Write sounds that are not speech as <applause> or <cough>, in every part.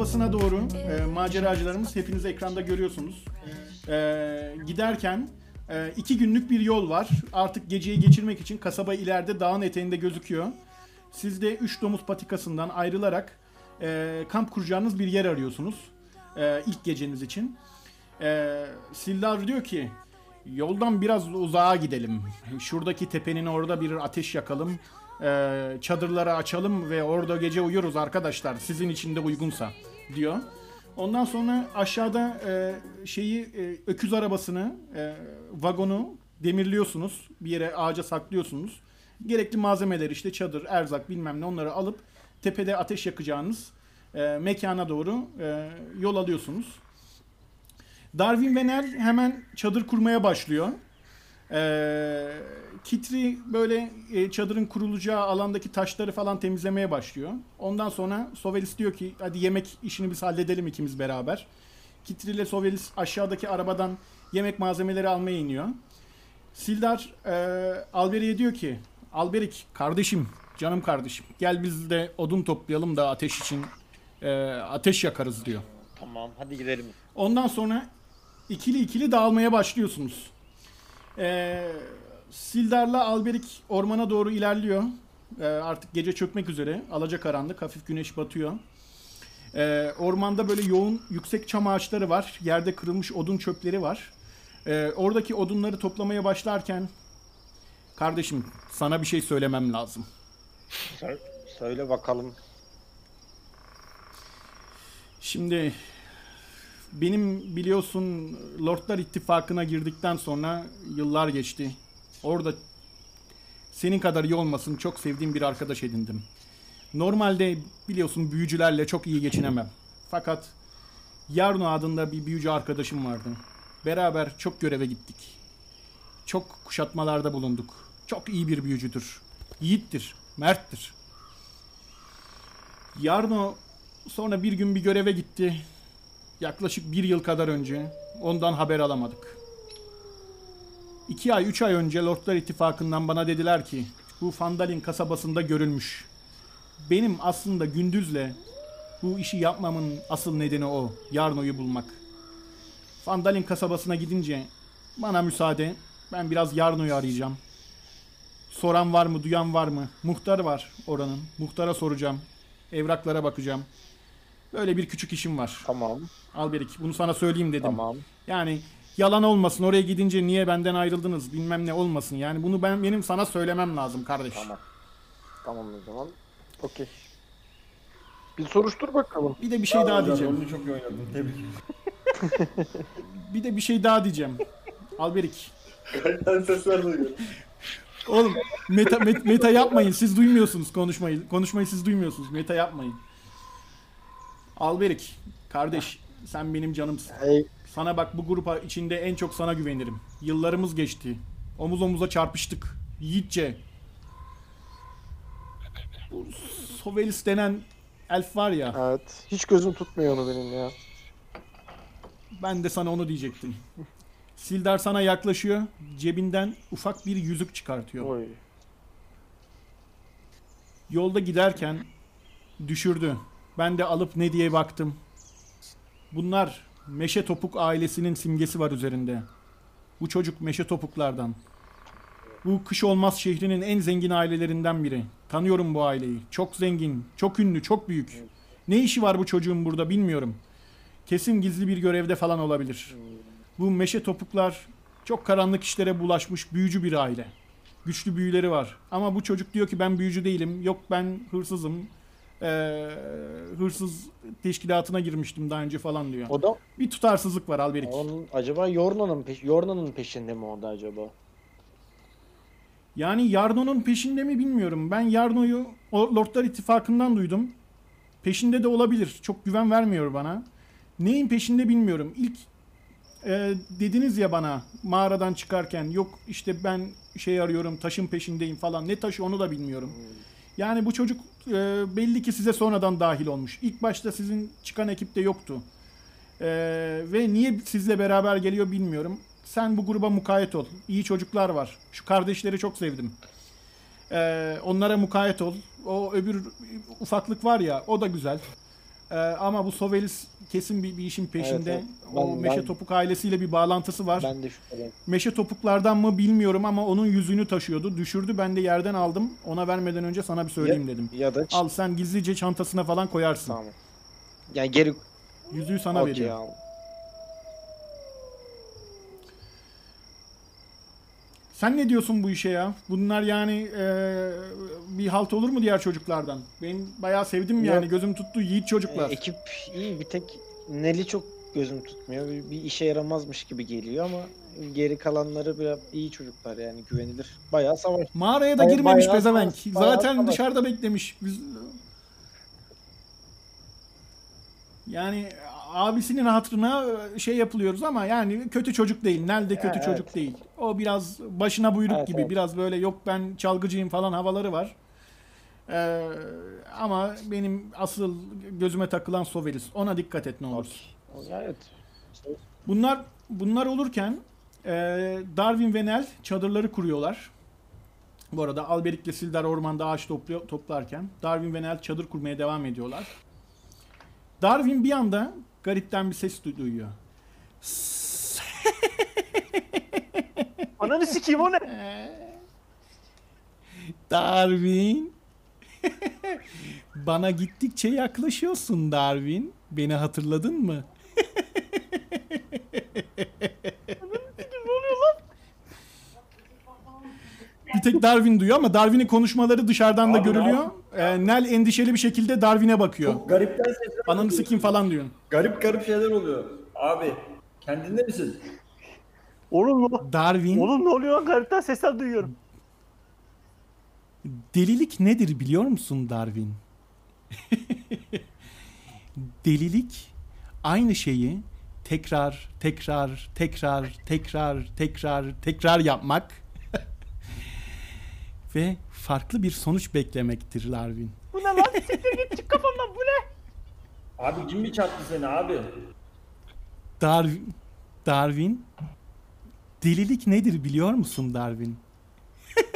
Kasabasına doğru e, maceracılarımız hepiniz ekranda görüyorsunuz. E, giderken e, iki günlük bir yol var. Artık geceyi geçirmek için kasaba ileride dağın eteğinde gözüküyor. Siz de üç domuz patikasından ayrılarak e, kamp kuracağınız bir yer arıyorsunuz. E, ilk geceniz için. E, Sildar diyor ki yoldan biraz uzağa gidelim. Şuradaki tepenin orada bir ateş yakalım. E, çadırları açalım ve orada gece uyuruz arkadaşlar. Sizin için de uygunsa diyor. Ondan sonra aşağıda e, şeyi e, öküz arabasını, e, vagonu demirliyorsunuz. Bir yere ağaca saklıyorsunuz. Gerekli malzemeler işte çadır, erzak bilmem ne onları alıp tepede ateş yakacağınız e, mekana doğru e, yol alıyorsunuz. Darwin ve Nell hemen çadır kurmaya başlıyor. Ee, Kitri böyle e, çadırın kurulacağı alandaki taşları falan temizlemeye başlıyor. Ondan sonra Sovelis diyor ki hadi yemek işini biz halledelim ikimiz beraber. Kitri ile Sovelis aşağıdaki arabadan yemek malzemeleri almaya iniyor. Sildar e, Alberi'ye diyor ki Alberik kardeşim canım kardeşim gel biz de odun toplayalım da ateş için e, ateş yakarız diyor. Tamam hadi gidelim. Ondan sonra ikili ikili dağılmaya başlıyorsunuz. Ee, Sildar'la Alberik ormana doğru ilerliyor. Ee, artık gece çökmek üzere. Alacakaranlık, hafif güneş batıyor. Ee, ormanda böyle yoğun yüksek çam ağaçları var. Yerde kırılmış odun çöpleri var. Ee, oradaki odunları toplamaya başlarken kardeşim sana bir şey söylemem lazım. Sö- söyle bakalım. Şimdi benim biliyorsun Lordlar İttifakı'na girdikten sonra yıllar geçti. Orada senin kadar iyi olmasın çok sevdiğim bir arkadaş edindim. Normalde biliyorsun büyücülerle çok iyi geçinemem. Fakat Yarno adında bir büyücü arkadaşım vardı. Beraber çok göreve gittik. Çok kuşatmalarda bulunduk. Çok iyi bir büyücüdür. Yiğittir, merttir. Yarno sonra bir gün bir göreve gitti. Yaklaşık bir yıl kadar önce. Ondan haber alamadık. İki ay, üç ay önce Lordlar İttifakı'ndan bana dediler ki bu Fandalin kasabasında görülmüş. Benim aslında gündüzle bu işi yapmamın asıl nedeni o. Yarno'yu bulmak. Fandalin kasabasına gidince bana müsaade. Ben biraz Yarno'yu arayacağım. Soran var mı, duyan var mı? Muhtar var oranın. Muhtara soracağım. Evraklara bakacağım. Böyle bir küçük işim var. Tamam. Alberik bunu sana söyleyeyim dedim. Tamam. Yani yalan olmasın oraya gidince niye benden ayrıldınız bilmem ne olmasın. Yani bunu ben benim sana söylemem lazım kardeş. Tamam. Tamam o zaman. Okey. Bir soruştur bakalım. Bir de bir şey daha diyeceğim. Onu çok iyi oynadın. Tebrik <laughs> Bir de bir şey daha diyeceğim. Alberik. Ben sesler duyuyorum. Oğlum meta, met- meta yapmayın. Siz duymuyorsunuz konuşmayı. Konuşmayı siz duymuyorsunuz. Meta yapmayın. Alberik. Kardeş sen benim canımsın. Hey, Sana bak bu grupa içinde en çok sana güvenirim. Yıllarımız geçti. Omuz omuza çarpıştık. Yiğitçe. Bu Sovelis denen elf var ya. evet. Hiç gözüm tutmuyor onu benim ya. Ben de sana onu diyecektim. Sildar sana yaklaşıyor. Cebinden ufak bir yüzük çıkartıyor. Oy. Yolda giderken düşürdü. Ben de alıp ne diye baktım. Bunlar Meşe Topuk ailesinin simgesi var üzerinde. Bu çocuk Meşe Topuklardan. Bu kış olmaz şehrinin en zengin ailelerinden biri. Tanıyorum bu aileyi. Çok zengin, çok ünlü, çok büyük. Ne işi var bu çocuğun burada bilmiyorum. Kesin gizli bir görevde falan olabilir. Bu Meşe Topuklar çok karanlık işlere bulaşmış büyücü bir aile. Güçlü büyüleri var. Ama bu çocuk diyor ki ben büyücü değilim. Yok ben hırsızım. Ee, hırsız teşkilatına girmiştim daha önce falan diyor. O da Bir tutarsızlık var Alberik. onun acaba Yorna'nın peş Yorna'nın peşinde mi o da acaba? Yani Yarno'nun peşinde mi bilmiyorum. Ben Yarno'yu o Lordlar İttifakı'ndan duydum. Peşinde de olabilir. Çok güven vermiyor bana. Neyin peşinde bilmiyorum. İlk e, dediniz ya bana mağaradan çıkarken yok işte ben şey arıyorum taşın peşindeyim falan. Ne taşı onu da bilmiyorum. Yani bu çocuk e, belli ki size sonradan dahil olmuş. İlk başta sizin çıkan ekipte yoktu. E, ve niye sizle beraber geliyor bilmiyorum. Sen bu gruba mukayyet ol. İyi çocuklar var. Şu kardeşleri çok sevdim. E, onlara mukayyet ol. O öbür ufaklık var ya o da güzel. Ee, ama bu Sovelis kesin bir, bir işin peşinde. evet. O Ben- Meşe ben- Topuk ailesiyle bir bağlantısı var. Ben de şüpheliyim. Meşe Topuklardan mı bilmiyorum ama onun yüzüğünü taşıyordu. Düşürdü ben de yerden aldım. Ona vermeden önce sana bir söyleyeyim dedim. Ya da Al sen gizlice çantasına falan koyarsın. Tamam. Yani geri Yüzüğü sana Okey veriyor. abi. Sen ne diyorsun bu işe ya? Bunlar yani eee, bir halt olur mu diğer çocuklardan? Ben bayağı sevdim yani. Yok. Gözüm tuttu yiğit çocuklar. Ee, ekip iyi bir tek Nelly çok gözüm tutmuyor. Bir, bir işe yaramazmış gibi geliyor ama geri kalanları biraz iyi çocuklar yani güvenilir. Bayağı savaş. Mağaraya da girmemiş bayağı pezevenk. bayağı Zaten savaş. dışarıda beklemiş. Biz... Yani abisinin hatırına şey yapılıyoruz ama yani kötü çocuk değil. Nel de kötü Evet. çocuk değil. O biraz başına buyruk Evet, gibi. evet. Biraz böyle yok ben çalgıcıyım falan havaları var. Ee, ama benim asıl gözüme takılan Soveris. Ona dikkat et ne olursun. Evet. Bunlar bunlar olurken e, Darwin ve Nell çadırları kuruyorlar. Bu arada Alberik'le Sildar ormanda ağaç topluyor, toplarken Darwin ve Nell çadır kurmaya devam ediyorlar. Darwin bir anda garipten bir ses du- duyuyor. <laughs> Ananı sikeyim o ne? <laughs> Darwin. <laughs> Bana gittikçe yaklaşıyorsun Darwin. Beni hatırladın mı? Bir tek Darwin duyuyor ama Darwin'in konuşmaları dışarıdan da Abi, görülüyor. Ee, Nell endişeli bir şekilde Darwin'e bakıyor. Çok garipten sesler Ananı oluyor. sikeyim falan diyor. Garip garip şeyler oluyor. Abi kendinde misin? Oğlum, ne- Darwin oğlum ne oluyor lan garipten sesler duyuyorum. Delilik nedir biliyor musun Darwin? <laughs> Delilik aynı şeyi tekrar, tekrar, tekrar, tekrar, tekrar, tekrar yapmak ve farklı bir sonuç beklemektir Darwin. Bu ne lan? Siktir git çık kafamdan bu ne? Abi kim mi çarptı seni abi? Darwin, Darwin, delilik nedir biliyor musun Darwin? <laughs>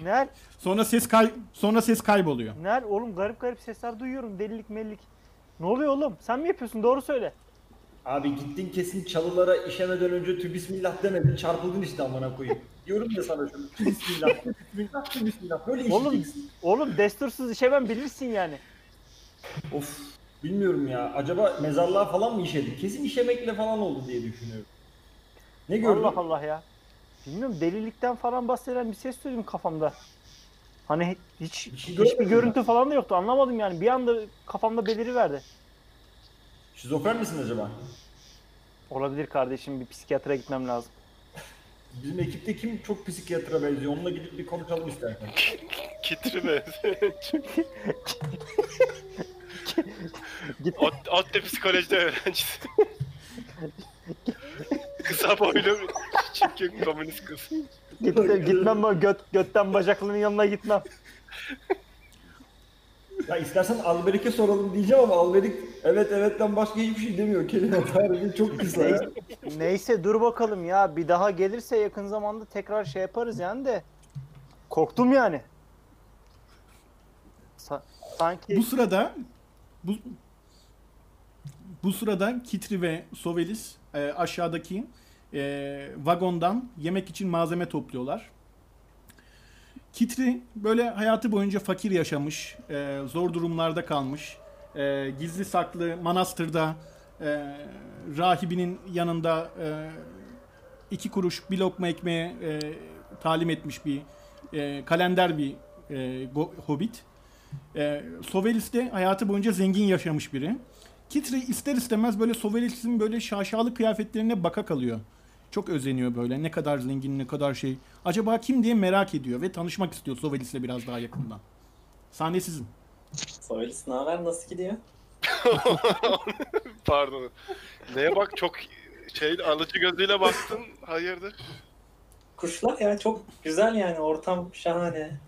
Ner? Sonra ses kay sonra ses kayboluyor. Ner? Oğlum garip garip sesler duyuyorum. Delilik mellik. Ne oluyor oğlum? Sen mi yapıyorsun? Doğru söyle. Abi gittin kesin çalılara işemeden önce tü bismillah demedin çarpıldın işte amına koyayım. Diyorum ya sana şunu. <laughs> Bismillah, bismillah, bismillah. Böyle Oğlum, oğlum destursuz işemem bilirsin yani. Of bilmiyorum ya. Acaba mezarlığa falan mı işedik? Kesin işemekle falan oldu diye düşünüyorum. Ne gördün? Allah Allah ya. Bilmiyorum delilikten falan bahseden bir ses duydum kafamda. Hani hiç şey hiçbir görüntü falan da yoktu. Anlamadım yani. Bir anda kafamda beliriverdi. Şizofren misin acaba? Olabilir kardeşim bir psikiyatra gitmem lazım. Bizim ekipte kim çok psikiyatra benziyor? Onunla gidip bir konuşalım istersen. <laughs> Kitri mi? Git. Ot, ODTÜ psikolojide öğrencisi. Kısa boylu çirkin komünist kız. Git, gitmem ben göt, götten bacaklının yanına gitmem. Ya istersen Alberik'e soralım diyeceğim ama Alberik evet evetten başka hiçbir şey demiyor. Kelime tarihi çok kısa. ya. Neyse dur bakalım ya. Bir daha gelirse yakın zamanda tekrar şey yaparız yani de. Korktum yani. Sa- sanki Bu sırada bu bu sırada Kitri ve Sovelis e, aşağıdaki e, vagondan yemek için malzeme topluyorlar. Kitri böyle hayatı boyunca fakir yaşamış, e, zor durumlarda kalmış, e, gizli saklı manastırda e, rahibinin yanında e, iki kuruş bir lokma ekmeğe e, talim etmiş bir e, kalender bir e, go- hobbit. E, Sovelis de hayatı boyunca zengin yaşamış biri. Kitri ister istemez böyle Sovelis'in böyle şaşalı kıyafetlerine baka kalıyor. Çok özeniyor böyle. Ne kadar zengin, ne kadar şey. Acaba kim diye merak ediyor ve tanışmak istiyor Sovelis'le biraz daha yakından. Sahne sizin. Soylis ne haber nasıl gidiyor? <laughs> Pardon. Neye bak çok şey alıcı gözüyle baktın. Hayırdır? Kuşlar ya çok güzel yani ortam şahane.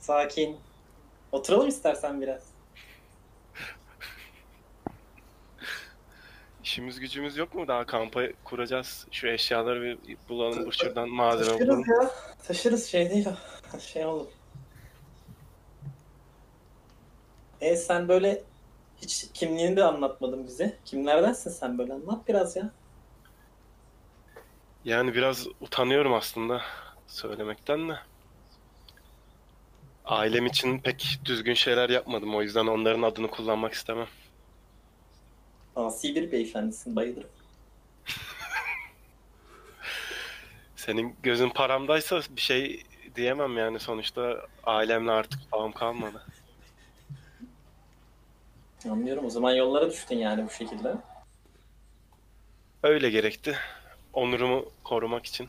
Sakin. Oturalım istersen biraz. İşimiz gücümüz yok mu? Daha kampa kuracağız. Şu eşyaları bir bulalım. Bu şuradan malzeme Taşırız bulalım. ya. Taşırız şey değil. <laughs> Şey olur. E sen böyle hiç kimliğini de anlatmadın bize. Kimlerdensin sen böyle anlat biraz ya. Yani biraz utanıyorum aslında söylemekten de. Ailem için pek düzgün şeyler yapmadım. O yüzden onların adını kullanmak istemem. Asi bir beyefendisin bayılırım. Senin gözün paramdaysa bir şey diyemem yani. Sonuçta ailemle artık bağım kalmadı. Anlıyorum o zaman yollara düştün yani bu şekilde. Öyle gerekti. Onurumu korumak için.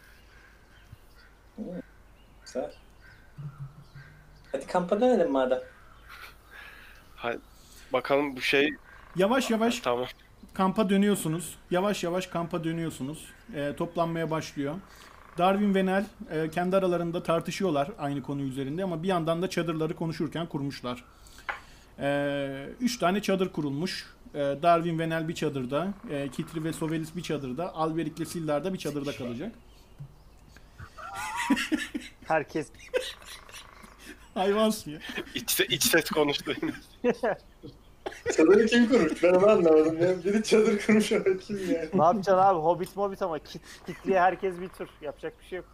Güzel. Hadi kampa dönelim madem. Hay- Bakalım bu şey Yavaş yavaş tamam. kampa dönüyorsunuz. Yavaş yavaş kampa dönüyorsunuz. Ee, toplanmaya başlıyor. Darwin ve Nel e, kendi aralarında tartışıyorlar aynı konu üzerinde ama bir yandan da çadırları konuşurken kurmuşlar. Ee, üç tane çadır kurulmuş. Ee, Darwin ve Nel bir çadırda, e, Kitri ve Sovelis bir çadırda, Alberik ile Sildar da bir çadırda kalacak. Herkes Hayvansın ya. İç, iç ses konuştu. <laughs> Çadırı kim kurmuş? Ben onu anlamadım ya. Biri çadır kurmuş ama kim yani? ne yapacaksın abi? Hobbit mobit ama kit, kitliye herkes bir tur. Yapacak bir şey yok.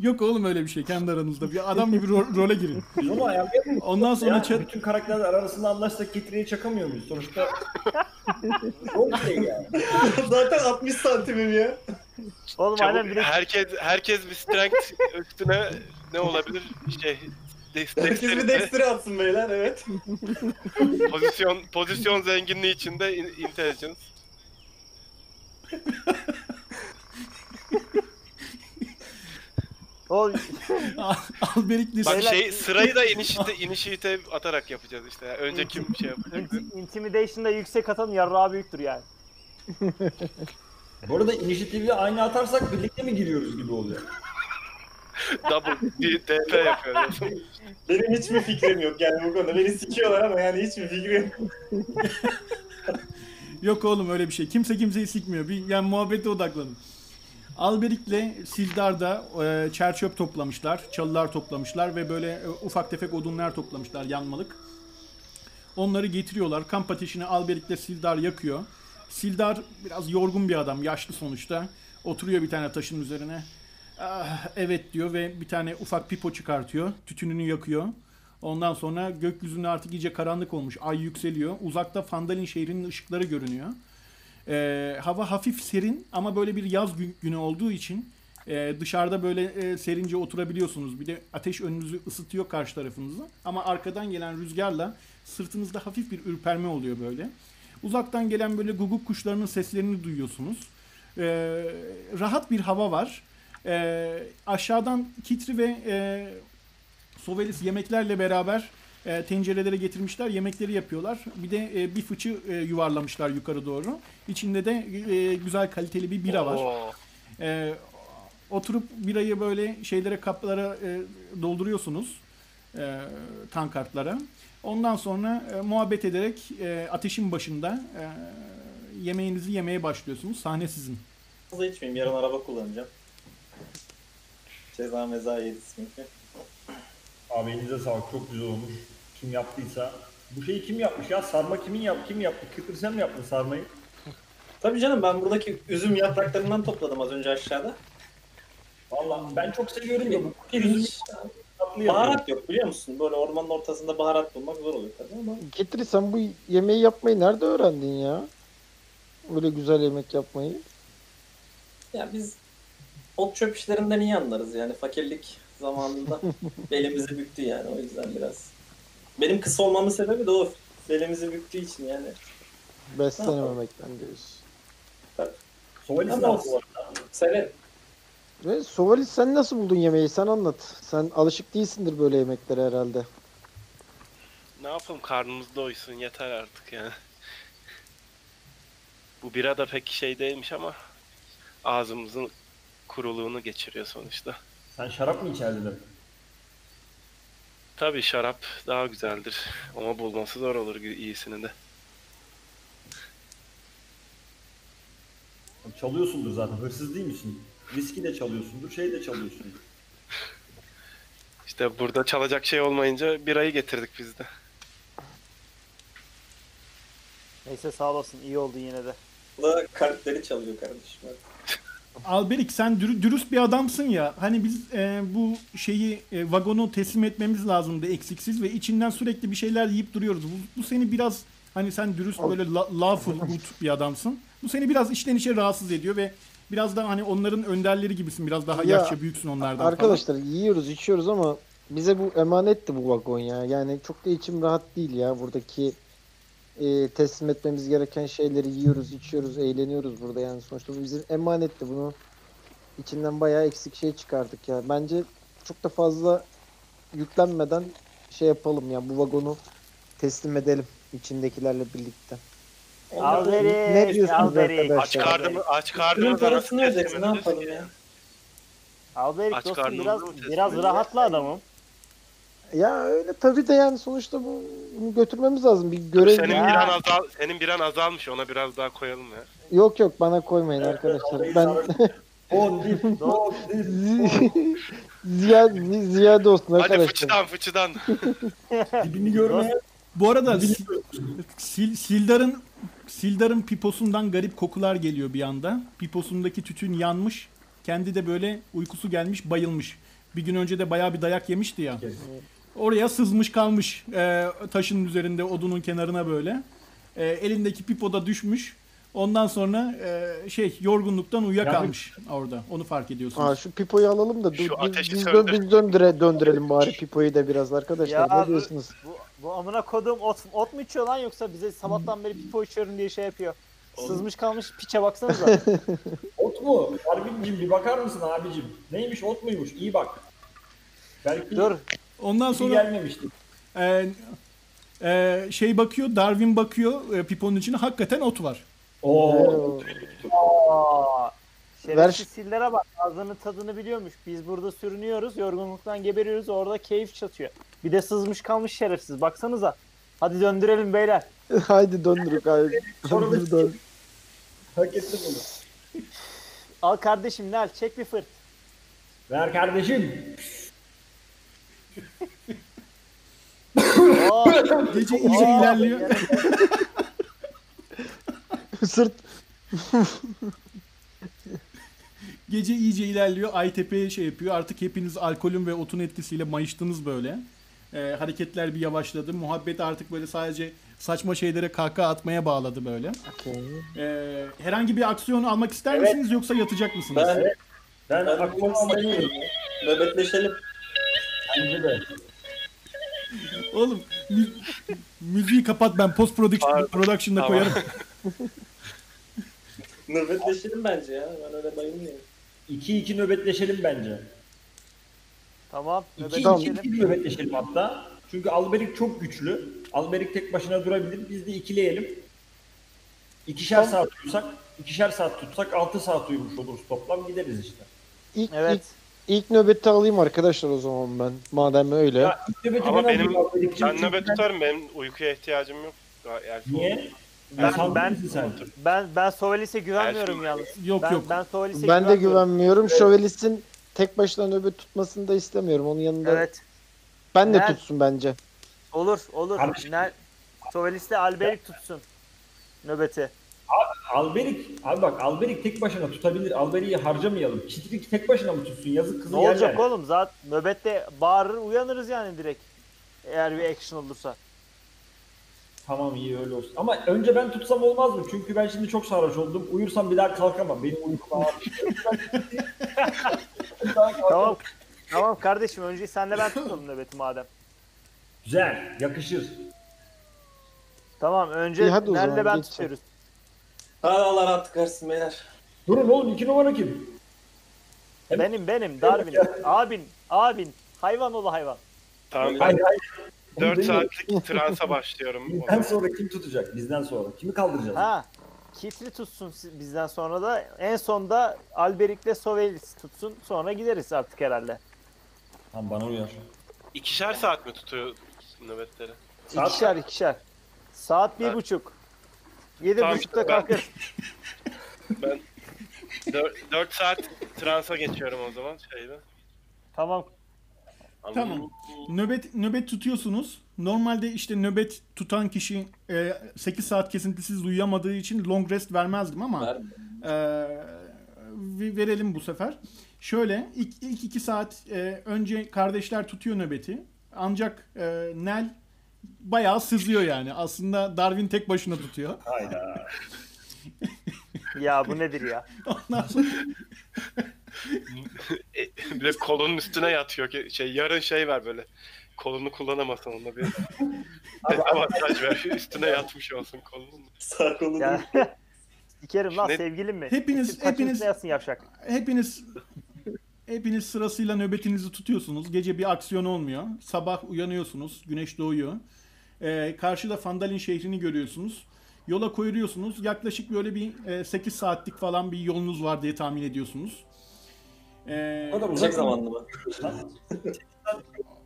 Yok oğlum öyle bir şey kendi aranızda. Bir adam gibi ro- role girin. Ama ayarlayalım. Ondan sonra Ya, ça- bütün karakterler arasında anlaşsak Kitri'ye çakamıyor muyuz? Sonuçta <laughs> çok şey yani. <laughs> Zaten 60 santimim ya. Oğlum Çabuk, aynen bir de herkes herkes bir strength üstüne ne olabilir? Şey Herkes bir dexterity, dexter'e atsın beyler evet. <laughs> pozisyon pozisyon zenginliği içinde in- intelligence. o Alberik ile Bak Beyler- şey sırayı da initiative, initiative atarak yapacağız işte. Yani önce kim şey yapacak? inti- intimidation'da yüksek atan yarrağı büyüktür yani. Bu arada inisiyatifi aynı atarsak birlikte mi giriyoruz gibi oluyor. Double bir DP yapıyoruz. <laughs> Benim hiçbir fikrim yok yani bu konuda. Beni sikiyorlar ama yani hiçbir fikrim yok. <laughs> Yok oğlum öyle bir şey. Kimse kimseyi sikmiyor. Bir, yani muhabbete odaklanın. Alberik'le Sildar da e, çerçöp toplamışlar, çalılar toplamışlar ve böyle e, ufak tefek odunlar toplamışlar yanmalık. Onları getiriyorlar. Kamp ateşini Alberik'le Sildar yakıyor. Sildar biraz yorgun bir adam, yaşlı sonuçta. Oturuyor bir tane taşın üzerine. Ah, evet diyor ve bir tane ufak pipo çıkartıyor. Tütününü yakıyor. Ondan sonra gökyüzünde artık iyice karanlık olmuş. Ay yükseliyor. Uzakta Fandalin şehrinin ışıkları görünüyor. Ee, hava hafif serin ama böyle bir yaz gü- günü olduğu için e, dışarıda böyle e, serince oturabiliyorsunuz. Bir de ateş önünüzü ısıtıyor karşı tarafınızı. Ama arkadan gelen rüzgarla sırtınızda hafif bir ürperme oluyor böyle. Uzaktan gelen böyle guguk kuşlarının seslerini duyuyorsunuz. Ee, rahat bir hava var. Ee, aşağıdan Kitri ve e, Sovelis yemeklerle beraber e, tencerelere getirmişler. Yemekleri yapıyorlar. Bir de e, bir fıçı e, yuvarlamışlar yukarı doğru. İçinde de e, güzel kaliteli bir bira var. Oo. E, oturup birayı böyle şeylere kaplara e, dolduruyorsunuz. E, tankartlara. Ondan sonra e, muhabbet ederek e, ateşin başında e, yemeğinizi yemeye başlıyorsunuz. Sahne sizin. Fazla içmeyeyim yarın araba kullanacağım. Ceza meza yedi çünkü. Abi elinize sağlık çok güzel olmuş. Kim yaptıysa. Bu şeyi kim yapmış ya? Sarma kimin yap? Kim yaptı? Kıtır sen mi yaptın sarmayı? Tabii canım ben buradaki üzüm yapraklarından topladım az önce aşağıda. Vallahi ben çok seviyorum ya bu Pirinç, tatlı baharat yok biliyor musun? Böyle ormanın ortasında baharat bulmak zor oluyor tabii ama. Getri sen bu yemeği yapmayı nerede öğrendin ya? Böyle güzel yemek yapmayı. Ya biz ot çöp işlerinden iyi anlarız yani fakirlik zamanında <laughs> belimizi büktü yani o yüzden biraz. Benim kısa olmamın sebebi de o belimizi büktüğü için yani. Beslenememekten diyorsun. Sovalis. Severim. Ve Sovalis sen nasıl buldun yemeği? Sen anlat. Sen alışık değilsindir böyle yemeklere herhalde. Ne yapalım karnımız doysun yeter artık yani. Bu bira da pek şey değilmiş ama ağzımızın kuruluğunu geçiriyor sonuçta. Sen şarap mı içerdin? Tabii şarap daha güzeldir ama bulması zor olur iyisini de. Çalıyorsundur zaten. Hırsız değil misin? Viski de çalıyorsundur, şey de çalıyorsundur. İşte burada çalacak şey olmayınca birayı getirdik biz de. Neyse sağ olasın iyi oldu yine de. Bu da kartları çalıyor kardeşim. Alberik sen dürü- dürüst bir adamsın ya. Hani biz e, bu şeyi e, vagonu teslim etmemiz lazımdı eksiksiz ve içinden sürekli bir şeyler yiyip duruyoruz. Bu, bu seni biraz hani sen dürüst böyle la, lawful <laughs> good bir adamsın. Bu seni biraz içten içe rahatsız ediyor ve biraz da hani onların önderleri gibisin. Biraz daha Ya, yaşça büyüksün onlardan falan. Arkadaşlar yiyoruz içiyoruz ama bize bu emanetti bu vagon ya. Yani çok da içim rahat değil ya buradaki e, teslim etmemiz gereken şeyleri yiyoruz, içiyoruz, eğleniyoruz burada yani sonuçta bu bize emanetti bunu içinden bayağı eksik şey çıkardık ya. Bence çok da fazla yüklenmeden şey yapalım ya bu vagonu teslim edelim içindekilerle birlikte. Alberik, Ne diyorsunuz arkadaşlar? Aç karnımı, aç Bunun karnımı parasını ödeyeceksin ne yapalım ya. Alberik Aç dostum biraz biraz rahatla adamım. Ya öyle tabii de yani sonuçta bu, bunu götürmemiz lazım. Bir görev Senin bir an azal, senin bir an azalmış ona biraz daha koyalım ya. Yok yok bana koymayın arkadaşlar. Ben <laughs> On dip, on dip. ziyade, ziyade olsun Hadi arkadaşlar. fıçıdan fıçıdan. <laughs> Dibini görmeye Bu arada Sil, Sildar'ın Sildar'ın piposundan garip kokular geliyor bir anda. Piposundaki tütün yanmış. Kendi de böyle uykusu gelmiş, bayılmış. Bir gün önce de bayağı bir dayak yemişti ya. Oraya sızmış kalmış e, taşın üzerinde odunun kenarına böyle. E, elindeki pipo da düşmüş. Ondan sonra e, şey yorgunluktan uyuyakalmış orada. Onu fark ediyorsunuz. Aa, şu pipoyu alalım da Şu biz, ateşi biz, söndür. dön, biz döndüre, döndürelim bari pipoyu da biraz arkadaşlar. Ya ne bu- diyorsunuz? Bu, bu amına kodum ot, ot mu içiyor lan yoksa bize sabahtan beri pipo içiyorum diye şey yapıyor. Sızmış kalmış piçe baksanıza. <laughs> ot mu? Harbincim bir bakar mısın abicim? Neymiş ot muymuş? İyi bak. Belki Dur. Ondan sonra gelmemişti. e, e, şey bakıyor, Darwin bakıyor e, piponun içine. Hakikaten ot var. Oo. Ver şerefsiz sillere bak ağzının tadını biliyormuş. Biz burada sürünüyoruz yorgunluktan geberiyoruz orada keyif çatıyor. Bir de sızmış kalmış şerefsiz baksanıza. Hadi döndürelim beyler. <laughs> Haydi döndürük abi. Sonra Döndür, döndür. Hak etti bunu. Al kardeşim Nel çek bir fırt. Ver kardeşim. Gece iyice ilerliyor. <laughs> Sırt. Gece iyice ilerliyor. Aytepe şey yapıyor. Artık hepiniz alkolün ve otun etkisiyle mayıştınız böyle. Ee, hareketler bir yavaşladı. Muhabbet artık böyle sadece saçma şeylere kahkaha atmaya bağladı böyle. Okey. Ee, herhangi bir aksiyon almak ister misiniz yoksa yatacak mısınız? Ben, Ben aklıma bakıyorum. Nöbetleşelim. Bence de. Oğlum mü- müziği kapat ben post production, production'da Tamam. koyarım. <laughs> Nöbetleşelim bence ya. Ben öyle bayılmıyorum. 2-2 nöbetleşelim bence. tamam. 2-2 Nöbetleşelim. nöbetleşelim hatta. Çünkü Alberik çok güçlü. Alberik tek başına durabilir. Biz de ikileyelim. İkişer saat tutsak, ikişer saat tutsak 6 saat uyumuş oluruz toplam gideriz işte. İlk, Evet. İlk, nöbeti alayım arkadaşlar o zaman ben. Madem öyle. Ya ilk nöbeti Ama ben benim alayım ben nöbet ben- tutarım benim uykuya ihtiyacım yok. Yani Niye? Ben- Ben, ben- ben, sen. Ben ben Sovelis'e güvenmiyorum yalnız. Yok Ben, yok. ben Sovelis'e Ben de güvenmiyorum. güvenmiyorum. Şövelis'in tek başına nöbet tutmasını da istemiyorum. Onun yanında Evet. ben de Ben- tutsun bence. Olur olur. Kardeşim. Nel, Sovelis'le Alberik tutsun nöbeti. Alberik, abi bak Alberik tek başına tutabilir. Alberik'i harcamayalım. Kitrik tek başına mı tutsun? Yazık kızı Ne olacak yerler. oğlum? Zaten nöbette bağırır uyanırız yani direkt. Eğer bir action olursa. Tamam iyi öyle olsun. Ama önce ben tutsam olmaz mı? Çünkü ben şimdi çok sarhoş oldum. Uyursam bir daha kalkamam. Benim uykum ağır. <laughs> <laughs> Tamam. tamam kardeşim önce senle ben tutalım nöbeti madem. Güzel, yakışır. Tamam önce İyi, hadi o Nel'le zaman, ben geç tutuyoruz. Hadi Allah rahat tıkarsın beyler. Durun oğlum iki numara kim? Benim benim Darwin. abin abin. Hayvan oğlu hayvan. Tamam Hayır hayır. Onu 4 demiyorum. saatlik transa başlıyorum. Bizden sonra kim tutacak? Bizden sonra. Kimi kaldıracağız? Ha. Kitli tutsun si- bizden sonra da en sonda Alberik'le Sovelis tutsun. Sonra gideriz artık herhalde. Tamam bana uyar. İkişer saat mi tutuyor nöbetleri? Saat- İkişer ikişer. Saat bir Ha. buçuk. Yedi Tamam, buçukta ben- kalkarız. 4, 4 saat transa geçiyorum o zaman şeyde. Tamam. Tamam. Nöbet nöbet tutuyorsunuz. Normalde işte nöbet tutan kişi e, 8 saat kesintisiz uyuyamadığı için long rest vermezdim ama Ver. e, ve- verelim bu sefer. Şöyle ilk, ilk iki saat e, önce kardeşler tutuyor nöbeti. Ancak e, Nel bayağı sızıyor yani. Aslında Darwin tek başına tutuyor. Hayda. <laughs> Ya bu nedir ya? Ondan sonra <laughs> E, bir de kolunun üstüne yatıyor ki şey yarın şey ver böyle. Kolunu kullanamasın onunla bir <laughs> avantaj ver. Üstüne yatmış olsun kolunun. Sağ kolunu. ya. Sikerim lan Ne- sevgilim mi? Hepiniz- Taçın hepiniz- yatsın yavşak. hepiniz hepiniz sırasıyla nöbetinizi tutuyorsunuz. Gece bir aksiyon olmuyor. Sabah uyanıyorsunuz. Güneş doğuyor. Ee, karşıda Fandalin şehrini görüyorsunuz. Yola koyuluyorsunuz. Yaklaşık böyle bir e, 8 saatlik falan bir yolunuz var diye tahmin ediyorsunuz. Ee, O kadar Uzak zamanlı mı? <laughs>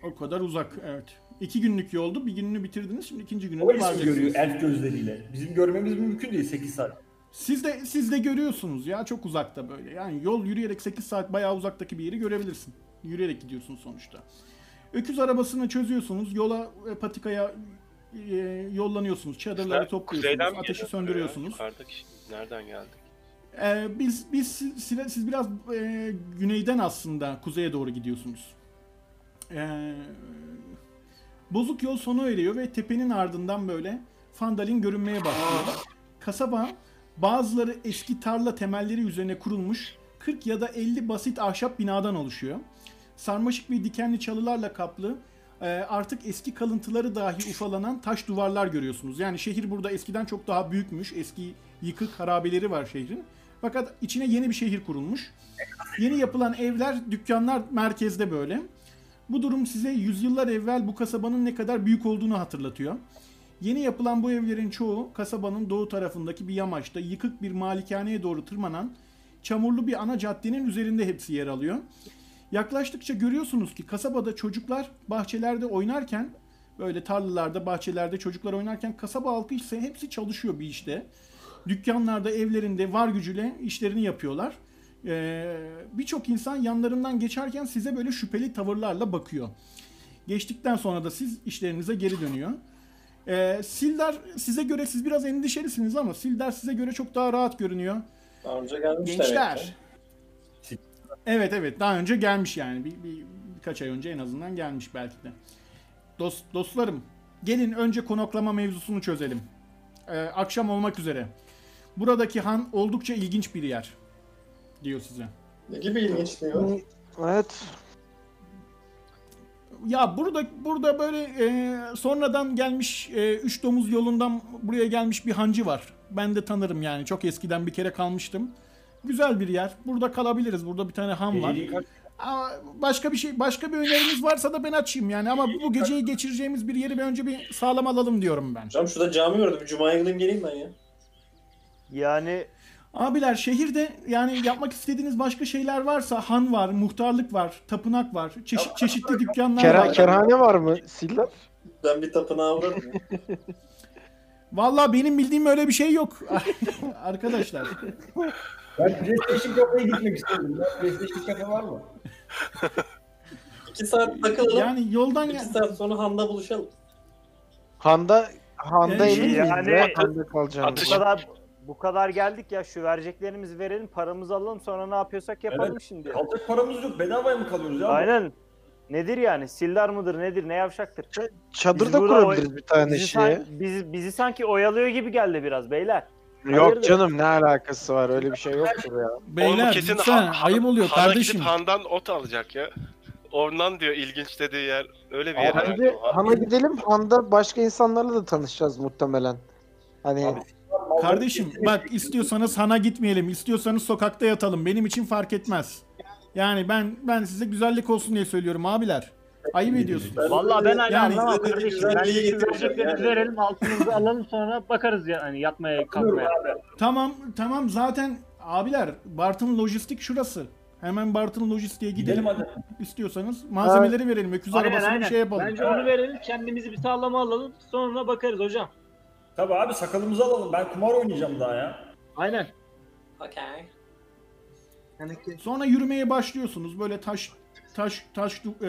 o kadar uzak evet. İki günlük yoldu. Bir gününü bitirdiniz. Şimdi ikinci gününü O ismi varacaksınız. görüyor elf gözleriyle. Bizim görmemiz mümkün değil 8 saat. Siz de siz de görüyorsunuz ya çok uzakta böyle. Yani yol yürüyerek 8 saat bayağı uzaktaki bir yeri görebilirsin. Yürüyerek gidiyorsun sonuçta. Öküz arabasını çözüyorsunuz. Yola e, patikaya e, yollanıyorsunuz. Çadırları topluyorsunuz. Ateşi söndürüyorsunuz. Yukarıdaki nereden geldik? Ee, biz biz siz, siz- biraz e, güneyden aslında kuzeye doğru gidiyorsunuz. Ee, bozuk yol sona eriyor ve tepenin ardından böyle Fandalin görünmeye başlıyor. Kasaba bazıları eski tarla temelleri üzerine kurulmuş 40 ya da 50 basit ahşap binadan oluşuyor. Sarmaşık ve dikenli çalılarla kaplı artık eski kalıntıları dahi ufalanan taş duvarlar görüyorsunuz. Yani şehir burada eskiden çok daha büyükmüş. Eski yıkık harabeleri var şehrin. Fakat içine yeni bir şehir kurulmuş. Yeni yapılan evler, dükkanlar merkezde böyle. Bu durum size yüzyıllar evvel bu kasabanın ne kadar büyük olduğunu hatırlatıyor. Yeni yapılan bu evlerin çoğu kasabanın doğu tarafındaki bir yamaçta yıkık bir malikaneye doğru tırmanan çamurlu bir ana caddenin üzerinde hepsi yer alıyor. Yaklaştıkça görüyorsunuz ki kasabada çocuklar bahçelerde oynarken böyle tarlalarda, bahçelerde çocuklar oynarken kasaba halkı ise hepsi çalışıyor bir işte. Dükkanlarda, evlerinde var gücüyle işlerini yapıyorlar. Ee, Birçok insan yanlarından geçerken size böyle şüpheli tavırlarla bakıyor. Geçtikten sonra da siz işlerinize geri dönüyor. Ee, Sildar size göre siz biraz endişelisiniz ama Sildar size göre çok daha rahat görünüyor. Daha önce gelmiş demek ki. Evet evet daha önce gelmiş yani bir, bir birkaç ay önce en azından gelmiş belki de. Dost, dostlarım gelin önce konaklama mevzusunu çözelim. Ee, akşam olmak üzere. Buradaki han oldukça ilginç bir yer diyor size. Ne gibi ilginç diyor. Evet. Ya burada burada böyle e, sonradan gelmiş e, üç domuz yolundan buraya gelmiş bir hancı var. Ben de tanırım yani çok eskiden bir kere kalmıştım. Güzel bir yer. Burada kalabiliriz. Burada bir tane han var. Geceliği kaç Ama başka bir şey başka bir öneriniz varsa da ben açayım yani ama bu geceyi geçireceğimiz bir yeri bir önce bir sağlam alalım diyorum ben. Hocam şurada cami gördüm. Cuma'ya gideyim geleyim ben ya. Yani Abiler şehirde yani yapmak istediğiniz başka şeyler varsa han var, muhtarlık var, tapınak var, çeşit çeşitli dükkanlar Kera, var. kerhane var mı Sildar? Ben bir tapınağa uğrarım. ya. Vallahi benim bildiğim öyle bir şey yok. <laughs> Arkadaşlar. Ben PlayStation kafeye gitmek istedim. Ya, PlayStation kafe var mı? İki saat takılalım. Yani yoldan İki gel. saat sonra Han'da buluşalım. Handa Handa Yani emin yani- ya Handa kalacağını? bu kadar bu kadar geldik ya şu vereceklerimizi verelim paramızı alalım sonra ne yapıyorsak yapalım şimdi. Kalacak paramız yok. Bedavaya mı kalıyoruz ya? Aynen. Nedir yani? Sildar mıdır nedir? Ne yavşaktır? Çadır Biz da burada kurabiliriz bir tane Bizi, şeye. san- bizi, bizi sanki oyalıyor gibi geldi biraz beyler. Yok Hayırdır? canım ne alakası var öyle bir şey yoktur ya. Beyler Oğlum kesin lütfen ha- ayıp oluyor hana kardeşim. gidip handan ot alacak ya. Orman diyor ilginç dediği yer. Öyle bir yer. Hadi herhalde o. Han'a gidelim Han'da başka insanlarla da tanışacağız muhtemelen. Hani Abi, Kardeşim bak istiyorsanız hana gitmeyelim, istiyorsanız sokakta yatalım. Benim için fark etmez. Yani ben ben size güzellik olsun diye söylüyorum abiler. Ayıp ediyorsunuz. Vallahi ben hala Yani- anlamam kardeşim. Ben vereceklerimizi yani. verelim altımızı alalım sonra bakarız ya hani yatmaya kalkmaya. Tamam tamam zaten abiler Bartın Lojistik şurası. Hemen Bartın Lojistik'e gidelim. Gidelim hadi. İstiyorsanız malzemeleri verelim. Öküz Aynen arabasını aynen. şey yapalım. Bence onu verelim kendimizi bir sağlama alalım sonra bakarız hocam. Tabii abi sakalımızı alalım. Ben kumar oynayacağım daha ya. Aynen. Okay. Sonra yürümeye başlıyorsunuz. Böyle taş taş taş e,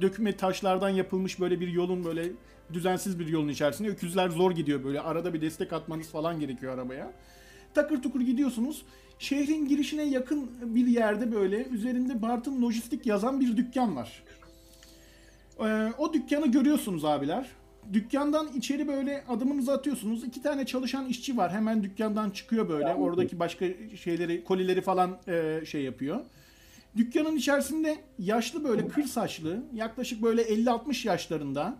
döküme taşlardan yapılmış böyle bir yolun böyle düzensiz bir yolun içerisinde öküzler zor gidiyor böyle arada bir destek atmanız falan gerekiyor arabaya. Takır tukur gidiyorsunuz. Şehrin girişine yakın bir yerde böyle üzerinde Bartın Lojistik yazan bir dükkan var. Ee, o dükkanı görüyorsunuz abiler. Dükkandan içeri böyle adımınızı atıyorsunuz. İki tane çalışan işçi var. Hemen dükkandan çıkıyor böyle. Oradaki başka şeyleri, kolileri falan e, şey yapıyor. Dükkanın içerisinde yaşlı böyle kır saçlı, yaklaşık böyle 50-60 yaşlarında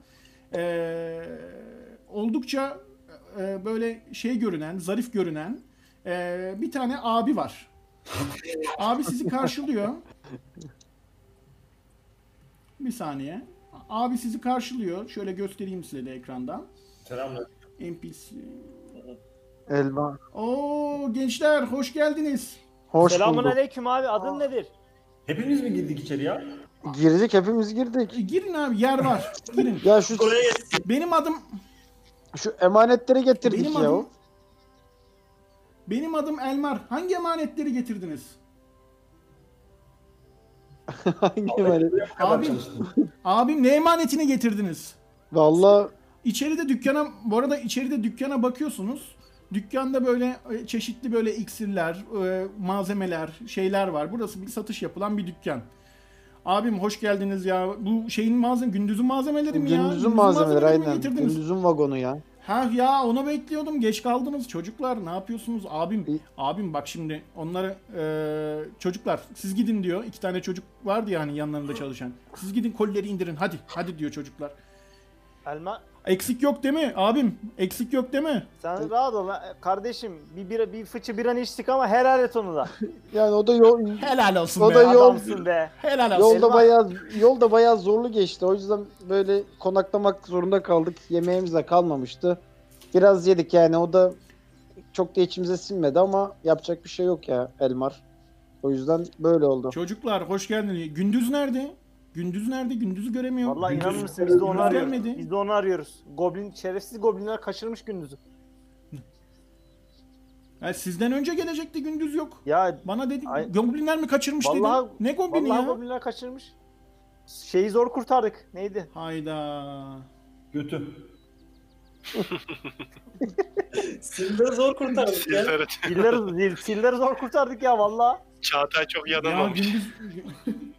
e, oldukça e, böyle şey görünen, zarif görünen e, bir tane abi var. abi sizi karşılıyor. Bir saniye. Abi sizi karşılıyor. Şöyle göstereyim size de ekrandan. Selamlar. NPC. Elma. Oo gençler hoş geldiniz. Hoş Selamun bulduk. aleyküm abi adın nedir? Hepimiz mi girdik içeri ya? Girdik hepimiz girdik. E, girin abi yer var. <laughs> Girin. Ya şu. Benim adım şu emanetleri getirdik benim ya. adım benim adım Elmar. Hangi emanetleri getirdiniz? <laughs> Hangi emanet? Abim, abim ne emanetini getirdiniz? Vallahi İçeride dükkana, bu arada içeride dükkana bakıyorsunuz. Dükkanda böyle e, çeşitli böyle iksirler, e, malzemeler, şeyler var. Burası bir satış yapılan bir dükkan. Abim hoş geldiniz ya. Bu şeyin malzeme, gündüzün malzemeleri mi ya? gündüzün malzemeleri aynen. Gündüzün vagonu ya. Ha ya onu bekliyordum. Geç kaldınız çocuklar. Ne yapıyorsunuz? Abim, İyi. abim bak şimdi onları e, çocuklar siz gidin diyor. İki tane çocuk vardı ya hani yanlarında çalışan. Siz gidin kolileri indirin. Hadi. Hadi diyor çocuklar. Elma Eksik yok değil mi? Abim eksik yok değil mi? sen rahat ol ha. kardeşim bir bira bir fıçı biranı içtik ama helal et onu da. <laughs> Yani o da yol, Helal olsun O be. da yol- Adamsın be. Helal olsun. yolda Elma. bayağı yolda bayağı zorlu geçti. O yüzden böyle konaklamak zorunda kaldık. Yemeğimiz de kalmamıştı. Biraz yedik yani o da çok da içimize sinmedi ama yapacak bir şey yok ya Elmar. O yüzden böyle oldu. Çocuklar hoş geldiniz. Gündüz nerede? Gündüz nerede? Gündüz'ü göremiyorum. Vallahi Gündüz- inanır mısın biz de onu Gündüz arıyoruz. gelmedi. Biz de onu arıyoruz. Goblin şerefsiz goblinler kaçırmış gündüzü. <laughs> Ya sizden önce gelecekti gündüz yok. Ya Bana dedi Ay- goblinler mi kaçırmış Vallahi- dedi. Ne goblini vallahi ya? goblinler kaçırmış. Şeyi zor kurtardık. Neydi? Hayda. Götü. <laughs> Silleri zor kurtardık ya. Silleri- Silleri, zil- silleri zor kurtardık ya vallahi. Çağatay çok Ya yanılmamış. gündüz <laughs>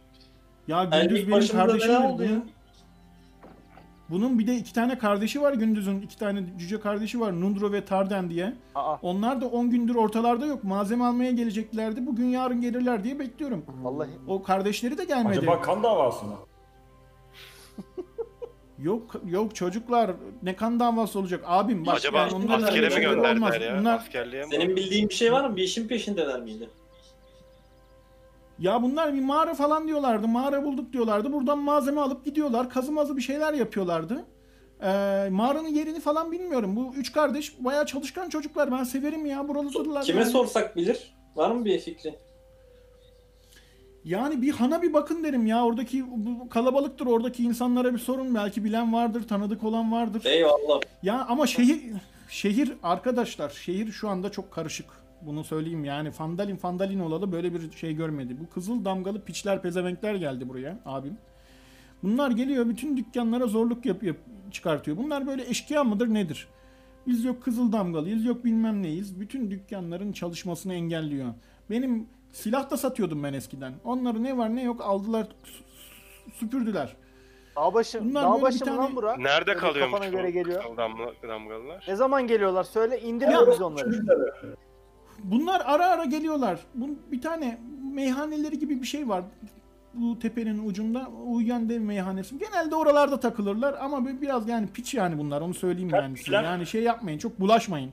Ya gündüz benim başımıza kardeşim. neler oldu ya? Bunun, bir de iki tane kardeşi var gündüzün. iki tane cüce kardeşi var. Nundro ve Tarden diye. Aa, Onlar da 10 gündür ortalarda yok. Malzeme almaya geleceklerdi. Bugün yarın gelirler diye bekliyorum. vallahi. O kardeşleri de gelmedi. Acaba kan davası mı? <laughs> Yok yok çocuklar ne kan davası olacak abim bak Acaba yani onların askere öyle mi şeyleri gönderdiler olmaz. ya? Bunlar, Askerliğe mi? Senin bildiğin bir şey var mı? Bir işin peşindeler miydi? Ya bunlar bir mağara falan diyorlardı. Mağara bulduk diyorlardı. Buradan malzeme alıp gidiyorlar. Kazı mazı bir şeyler yapıyorlardı. Ee, mağaranın yerini falan bilmiyorum. Bu üç kardeş bayağı çalışkan çocuklar. Ben severim ya buralıdırlar. Kime yani. sorsak bilir? Var mı bir fikri? Yani bir hana bir bakın derim ya. Oradaki bu kalabalıktır. Oradaki insanlara bir sorun. Belki bilen vardır, tanıdık olan vardır. Eyvallah. Ya ama şehir şehir arkadaşlar şehir şu anda çok karışık. Bunu söyleyeyim yani Fandalin Fandalin olalı böyle bir şey görmedi. Bu kızıl damgalı piçler pezevenkler geldi buraya abim. Bunlar geliyor bütün dükkanlara zorluk yap, yap- çıkartıyor. Bunlar böyle eşkıya mıdır nedir? Biz yok kızıl damgalıyız yok bilmem neyiz. Bütün dükkanların çalışmasını engelliyor. Benim silah da satıyordum ben eskiden. Onları ne var ne yok aldılar sü- süpürdüler. Dağbaşı, Bunlar dağbaşı tane- lan bura? Nerede kalıyormuş kafana bu göre geliyor. damgalılar? Ne zaman geliyorlar söyle biz onları. Bunlar ara ara geliyorlar. Bu bir tane meyhaneleri gibi bir şey var. Bu tepenin ucunda uyuyan dev meyhanesi. Genelde oralarda takılırlar ama bir- biraz yani piç yani bunlar onu söyleyeyim yani size. Yani şey yapmayın çok bulaşmayın.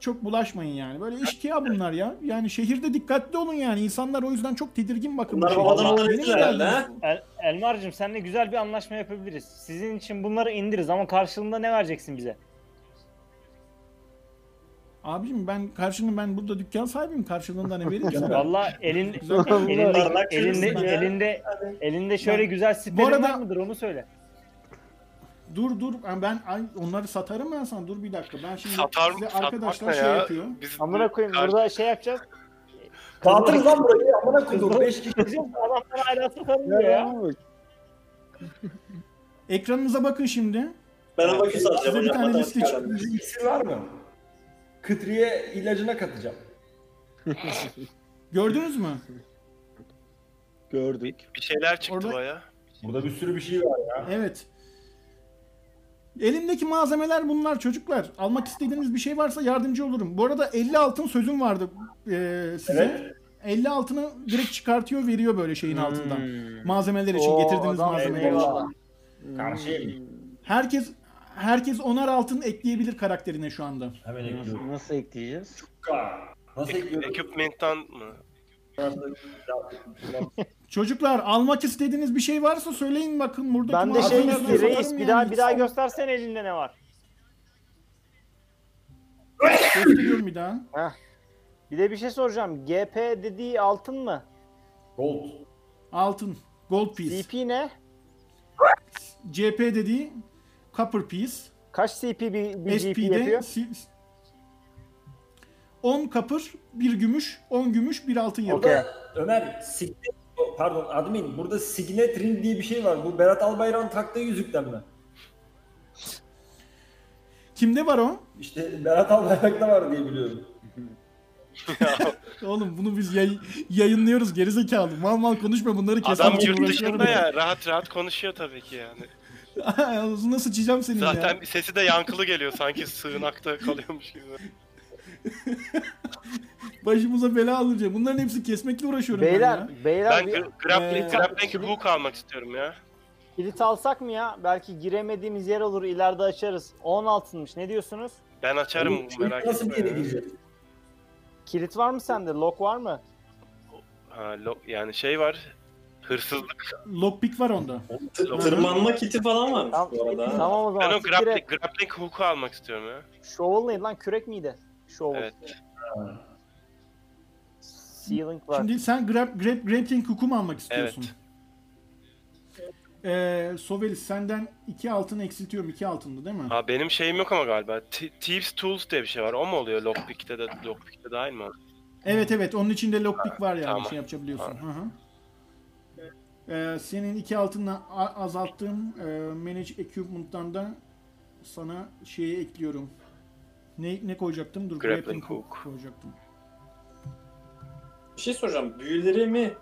Çok bulaşmayın yani. Böyle eşkıya bunlar ya. Yani şehirde dikkatli olun yani. İnsanlar o yüzden çok tedirgin bakın. bu Bunlar Benim ettiler herhalde? El, Elmar'cığım seninle güzel bir anlaşma yapabiliriz. Sizin için bunları indiririz ama karşılığında ne vereceksin bize? Abicim ben karşını ben burada dükkan sahibiyim. Karşılığında <laughs> ne vereyim sana? Vallahi elin, <laughs> elinde, elinde, elinde, Hadi. elinde şöyle Ya, güzel siperin arada- var mıdır onu söyle. Dur dur ben- onları satarım ben sana. Dur bir dakika. Ben şimdi Satar size arkadaşlar şey ya? yapıyor. Biz Amına koyayım Kar- burada şey yapacağız. Dağıtırız lan burayı. Amına koydum. 5 kişi. Adamlar hala satarım ya. Ya. Ekranınıza bakın şimdi. Ben alacağım Size bir tane liste. Bir iksir var mı? Kıtriye ilacına katacağım. <laughs> Gördünüz mü? Gördük. Bir şeyler çıktı Orada- baya. Burada bir sürü bir şey var ya. Evet. Elimdeki malzemeler bunlar çocuklar. Almak istediğiniz bir şey varsa yardımcı olurum. Bu arada 50 altın sözüm vardı e, size. Evet. 50 altını direkt çıkartıyor veriyor böyle şeyin altından. Hmm. Malzemeler için Oo, getirdiğiniz adam malzemeler için. eyvallah. Karşıyım. Herkes herkes onar altın ekleyebilir karakterine şu anda. Hemen Nasıl, ekliyorum. nasıl ekleyeceğiz? Nasıl ekliyorum? Equipment'tan mı? <laughs> Çocuklar almak istediğiniz bir şey varsa söyleyin bakın burada. Ben de şey malzemelerden istiyor reis bir yani. daha bir daha göstersen elinde ne var. Gösteriyorum bir daha. Bir de bir şey soracağım. GP dediği altın mı? Gold. Altın. Gold piece. CP ne? CP dediği copper piece. Kaç CP bir, bir GP SP'de yapıyor? si- 10 copper, 1 gümüş, 10 gümüş, 1 altın yapıyor. Burada Ömer signet pardon admin burada signet ring diye bir şey var. Bu Berat Albayrak'ın taktığı yüzükten mi? Kimde var o? İşte Berat Albayrak'ta var diye biliyorum. <laughs> Oğlum bunu biz yay- yayınlıyoruz gerizekalı. Mal mal konuşma bunları kesin. Adam yurt dışında ya rahat rahat konuşuyor tabii ki yani. Ağzına sıçacağım senin Zaten ya. sesi de yankılı geliyor sanki sığınakta kalıyormuş gibi. Başımıza bela alınca. Bunların hepsi kesmekle uğraşıyorum ben Beyler, ya. beyler Ben bir gra- grappling, Ee, grappling hook almak istiyorum ya. kilit alsak mı ya? Belki giremediğimiz yer olur ileride açarız. 10 altınmış ne diyorsunuz? Ben açarım çocuk merak Nasıl bir etme. yere ya. girecek? Kilit var mı sende? Lock var mı? Ha, lo- yani şey var. Hırsızlık. Lockpick var onda. Tı- Tırmanma kiti falan varmış Tamam, bu arada. ha. tamam o zaman. Ben o siktir grappling, et. grappling hook'u almak istiyorum ya. Shovel neydi lan? Kürek miydi? Shovel. Evet. Ceiling var. Şimdi sen grab, grab, grappling hook'u mu almak istiyorsun? Ee, Sovelis senden 2 altın eksiltiyorum. 2 altındı değil mi? Ha benim şeyim yok ama galiba. T- Thieves Tools diye bir şey var. O mu oluyor? Lockpick'te de Lockpick'te dahil mi? o? Evet evet onun içinde lockpick var yani Tamam. şey yapabiliyorsun. Hı hı. Ee, senin iki altınla a- azalttığım e, manage equipment'tan da sana şeyi ekliyorum. Ne ne koyacaktım? Dur Grappling grappling hook koyacaktım. Bir şey soracağım. Büyülerimi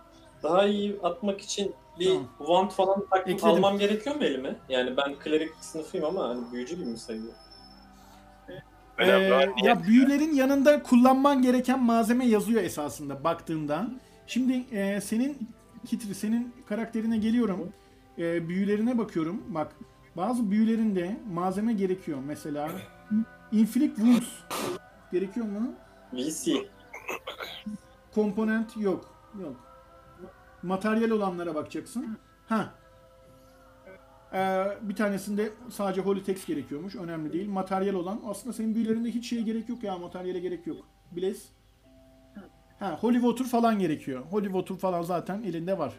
daha iyi atmak için bir Tamam. wand falan Ekledim. almam gerekiyor mu elime? Yani ben klerik sınıfıyım ama hani büyücü gibi mi sayılıyor? Ee, ya büyülerin yanında kullanman gereken malzeme yazıyor esasında baktığında. Şimdi e, senin kitri, senin karakterine geliyorum. E, büyülerine bakıyorum. Bak bazı büyülerinde malzeme gerekiyor. Mesela inflict wounds gerekiyor mu? VC. Komponent yok. Yok. Materyal olanlara bakacaksın. Ha. Ee, bir tanesinde sadece holy text gerekiyormuş. Önemli değil. Materyal olan. Aslında senin büyülerinde hiç şeye gerek yok ya. Materyale gerek yok. Blaze. Ha, holy water falan gerekiyor. Holy water falan zaten elinde var.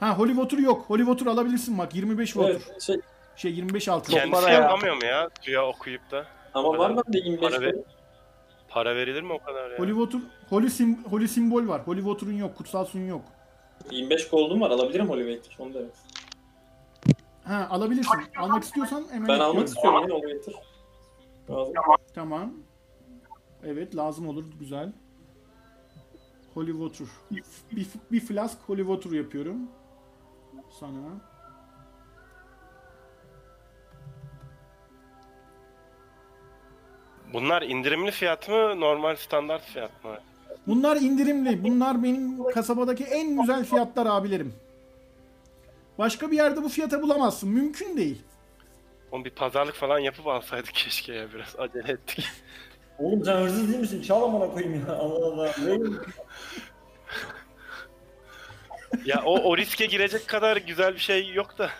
Ha, holy water yok. Holy water alabilirsin bak. 25 water. Evet, şey, Şey 25 altın. Kendisi para ya. yapamıyor mu ya? Suya okuyup da. ama var bende 25 Para ver-. Para verilir mi o kadar ya? Holy water, holy, sim, holy simbol var. Holy water'ın yok. Kutsal suyun yok. 25 gold'um var. Alabilirim Holy Waiter. Onu da evet. Ha, alabilirsin. Almak istiyorsan hemen Ben almak istiyorum Waiter. Lazım. Tamam. Evet lazım olur. Güzel. Holy water. Bir, bir flask holy water yapıyorum. Sana. Bunlar indirimli fiyat mı? Normal standart fiyat mı? Bunlar indirimli. Bunlar benim kasabadaki en güzel fiyatlar abilerim. Başka bir yerde bu fiyata bulamazsın. Mümkün değil. Oğlum bir pazarlık falan yapıp alsaydık keşke ya biraz acele ettik. <laughs> Oğlum sen hırsız değil misin? Çal amına koyayım ya. Allah Allah. Ne? ya o, o riske girecek kadar güzel bir şey yok da.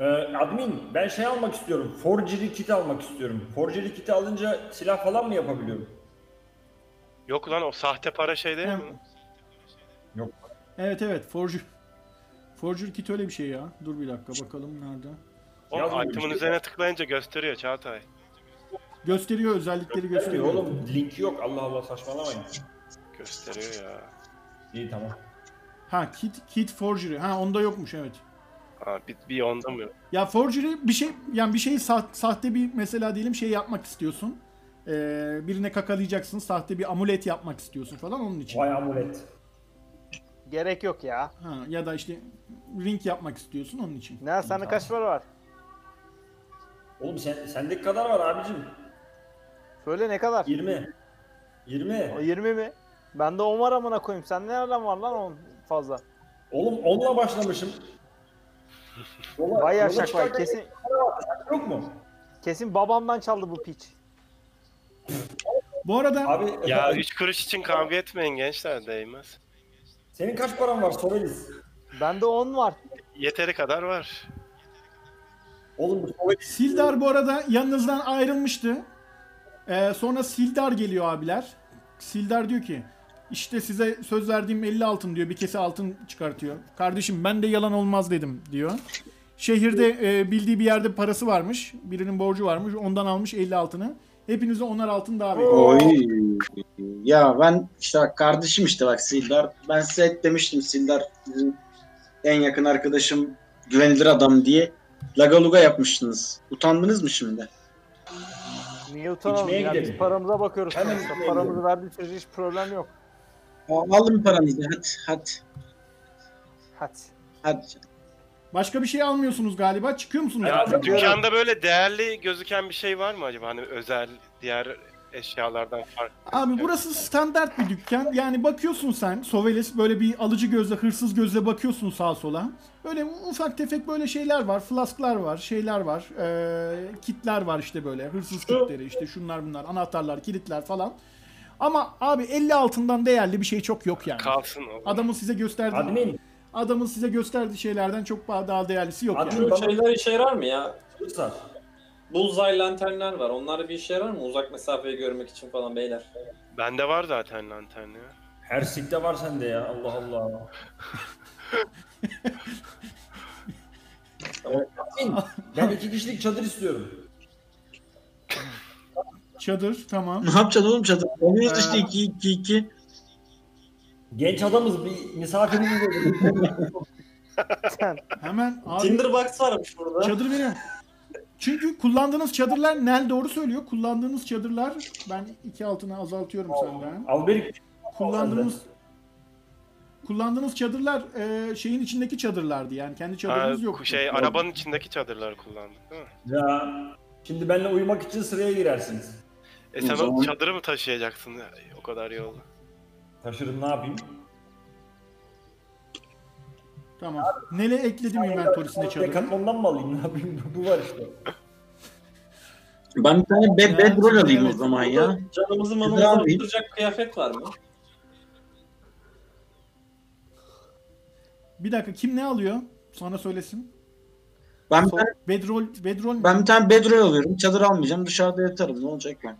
Ee, admin ben şey almak istiyorum. Forgery kit almak istiyorum. Forgery kiti alınca silah falan mı yapabiliyorum? Yok lan o sahte para şey değil mi? Evet evet. Forger. Forger kit öyle bir şey ya. Dur bir dakika bakalım nerede. O Yazmıyor item'ın üzerine tıklayınca gösteriyor Çağatay. Gösteriyor özellikleri gösteriyor. Oğlum link yok Allah Allah saçmalamayın. Gösteriyor ya. İyi tamam. Ha kit kit forgery. Ha onda yokmuş evet. Ha, bir, bir onda mı? yok? Ya forgery bir şey yani bir şeyi sa- sahte bir mesela diyelim şey yapmak istiyorsun. Ee, birine kakalayacaksın. Sahte bir amulet yapmak istiyorsun falan onun için. Vay amulet. Gerek yok ya. Ha, ya da işte ring yapmak istiyorsun onun için. Ne sende kaç para var? Oğlum sen, sendeki kadar var abicim. Söyle ne kadar? 20. 20. O 20 mi? Bende 10 var amına koyayım. Sen nereden var lan 10 fazla? Oğlum onunla başlamışım. Yola- Vay yaşak vay. Kesin Yok mu? kesin babamdan çaldı bu piç. Bu arada Abi Ya 3 kuruş için kavga etmeyin gençler değmez. senin kaç paran var Sovelis? Bende 10 var. Yeteri kadar var. Oğlum bu Sovelis Sildar bu arada yanınızdan ayrılmıştı. Ee, sonra Sildar geliyor abiler. Sildar diyor ki işte size söz verdiğim 50 altın diyor. Bir kese altın çıkartıyor. Kardeşim ben de yalan olmaz dedim diyor. Şehirde e, bildiği bir yerde parası varmış. Birinin borcu varmış. Ondan almış 50 altını. Hepinize onar altın daha. Oy. Ya ben işte kardeşim işte bak Sildar. Ben size demiştim Sildar bizim en yakın arkadaşım güvenilir adam diye. Lagaluga yapmıştınız. Utandınız mı şimdi? Niye utanalım İçmeye ya? Biz paramıza bakıyoruz. Hemen sonuçta. içmeye Paramızı gidelim. verdiği sürece hiç problem yok. Al- Alın paranızı hadi hadi. Hadi. Hadi. Başka bir şey almıyorsunuz galiba. Çıkıyor musunuz? Ya, Bakıyorum. dükkanda böyle değerli gözüken bir şey var mı acaba? Hani özel diğer eşyalardan farklı. Abi burası standart bir dükkan. Yani bakıyorsun sen Soveles böyle bir alıcı gözle, hırsız gözle bakıyorsun sağa sola. Böyle ufak tefek böyle şeyler var. Flasklar var, şeyler var. Ee, kitler var işte böyle. Hırsız kitleri işte şunlar bunlar. Anahtarlar, kilitler falan. Ama abi 50 altından değerli bir şey çok yok yani. Kalsın o. Adamın size gösterdiği admin adamın size gösterdiği şeylerden çok daha değerlisi yok Admin yani. Şu şeyler işe yarar mı ya? Kırsa. Bullseye lanternler var. Onlar bir işe yarar mı? Uzak mesafeyi görmek için falan beyler. Bende var zaten lantern ya. Her sikte var sende ya Allah Allah. <laughs> Ben iki kişilik çadır istiyorum. Çadır tamam. Ne yapacaksın oğlum çadır? Oynuyoruz Ee, işte 2 2 2. Genç adamız bir misafirimiz <laughs> olur. Hemen abi Tinderbox varmış burada. Çadır veriyorum. Çünkü kullandığınız çadırlar Nel doğru söylüyor. Kullandığınız çadırlar ben iki altına azaltıyorum senden. Alberik Kullandığınız kullandığınız çadırlar e, şeyin içindeki çadırlardı yani kendi çadırınız yok. şey arabanın içindeki çadırları kullandık değil mi? ya şimdi benimle uyumak için sıraya girersiniz. E sen O zaman- çadırı mı taşıyacaksın ya, o kadar yolda? Taşırım ne yapayım? Tamam. Nele ekledim inventory'sine çadırı. Decathlon'dan mı alayım ne yapayım? Bu var işte. Ben bir tane bed, bedroll alayım o zaman ya. Canımızı Güzel manımızı abi. arttıracak kıyafet var mı? Bir dakika kim ne alıyor? Sana söylesin. Ben bir tane, bedroll mü? ben bir tane bedroll alıyorum. Çadır almayacağım. Dışarıda yatarım. Ne olacak ben?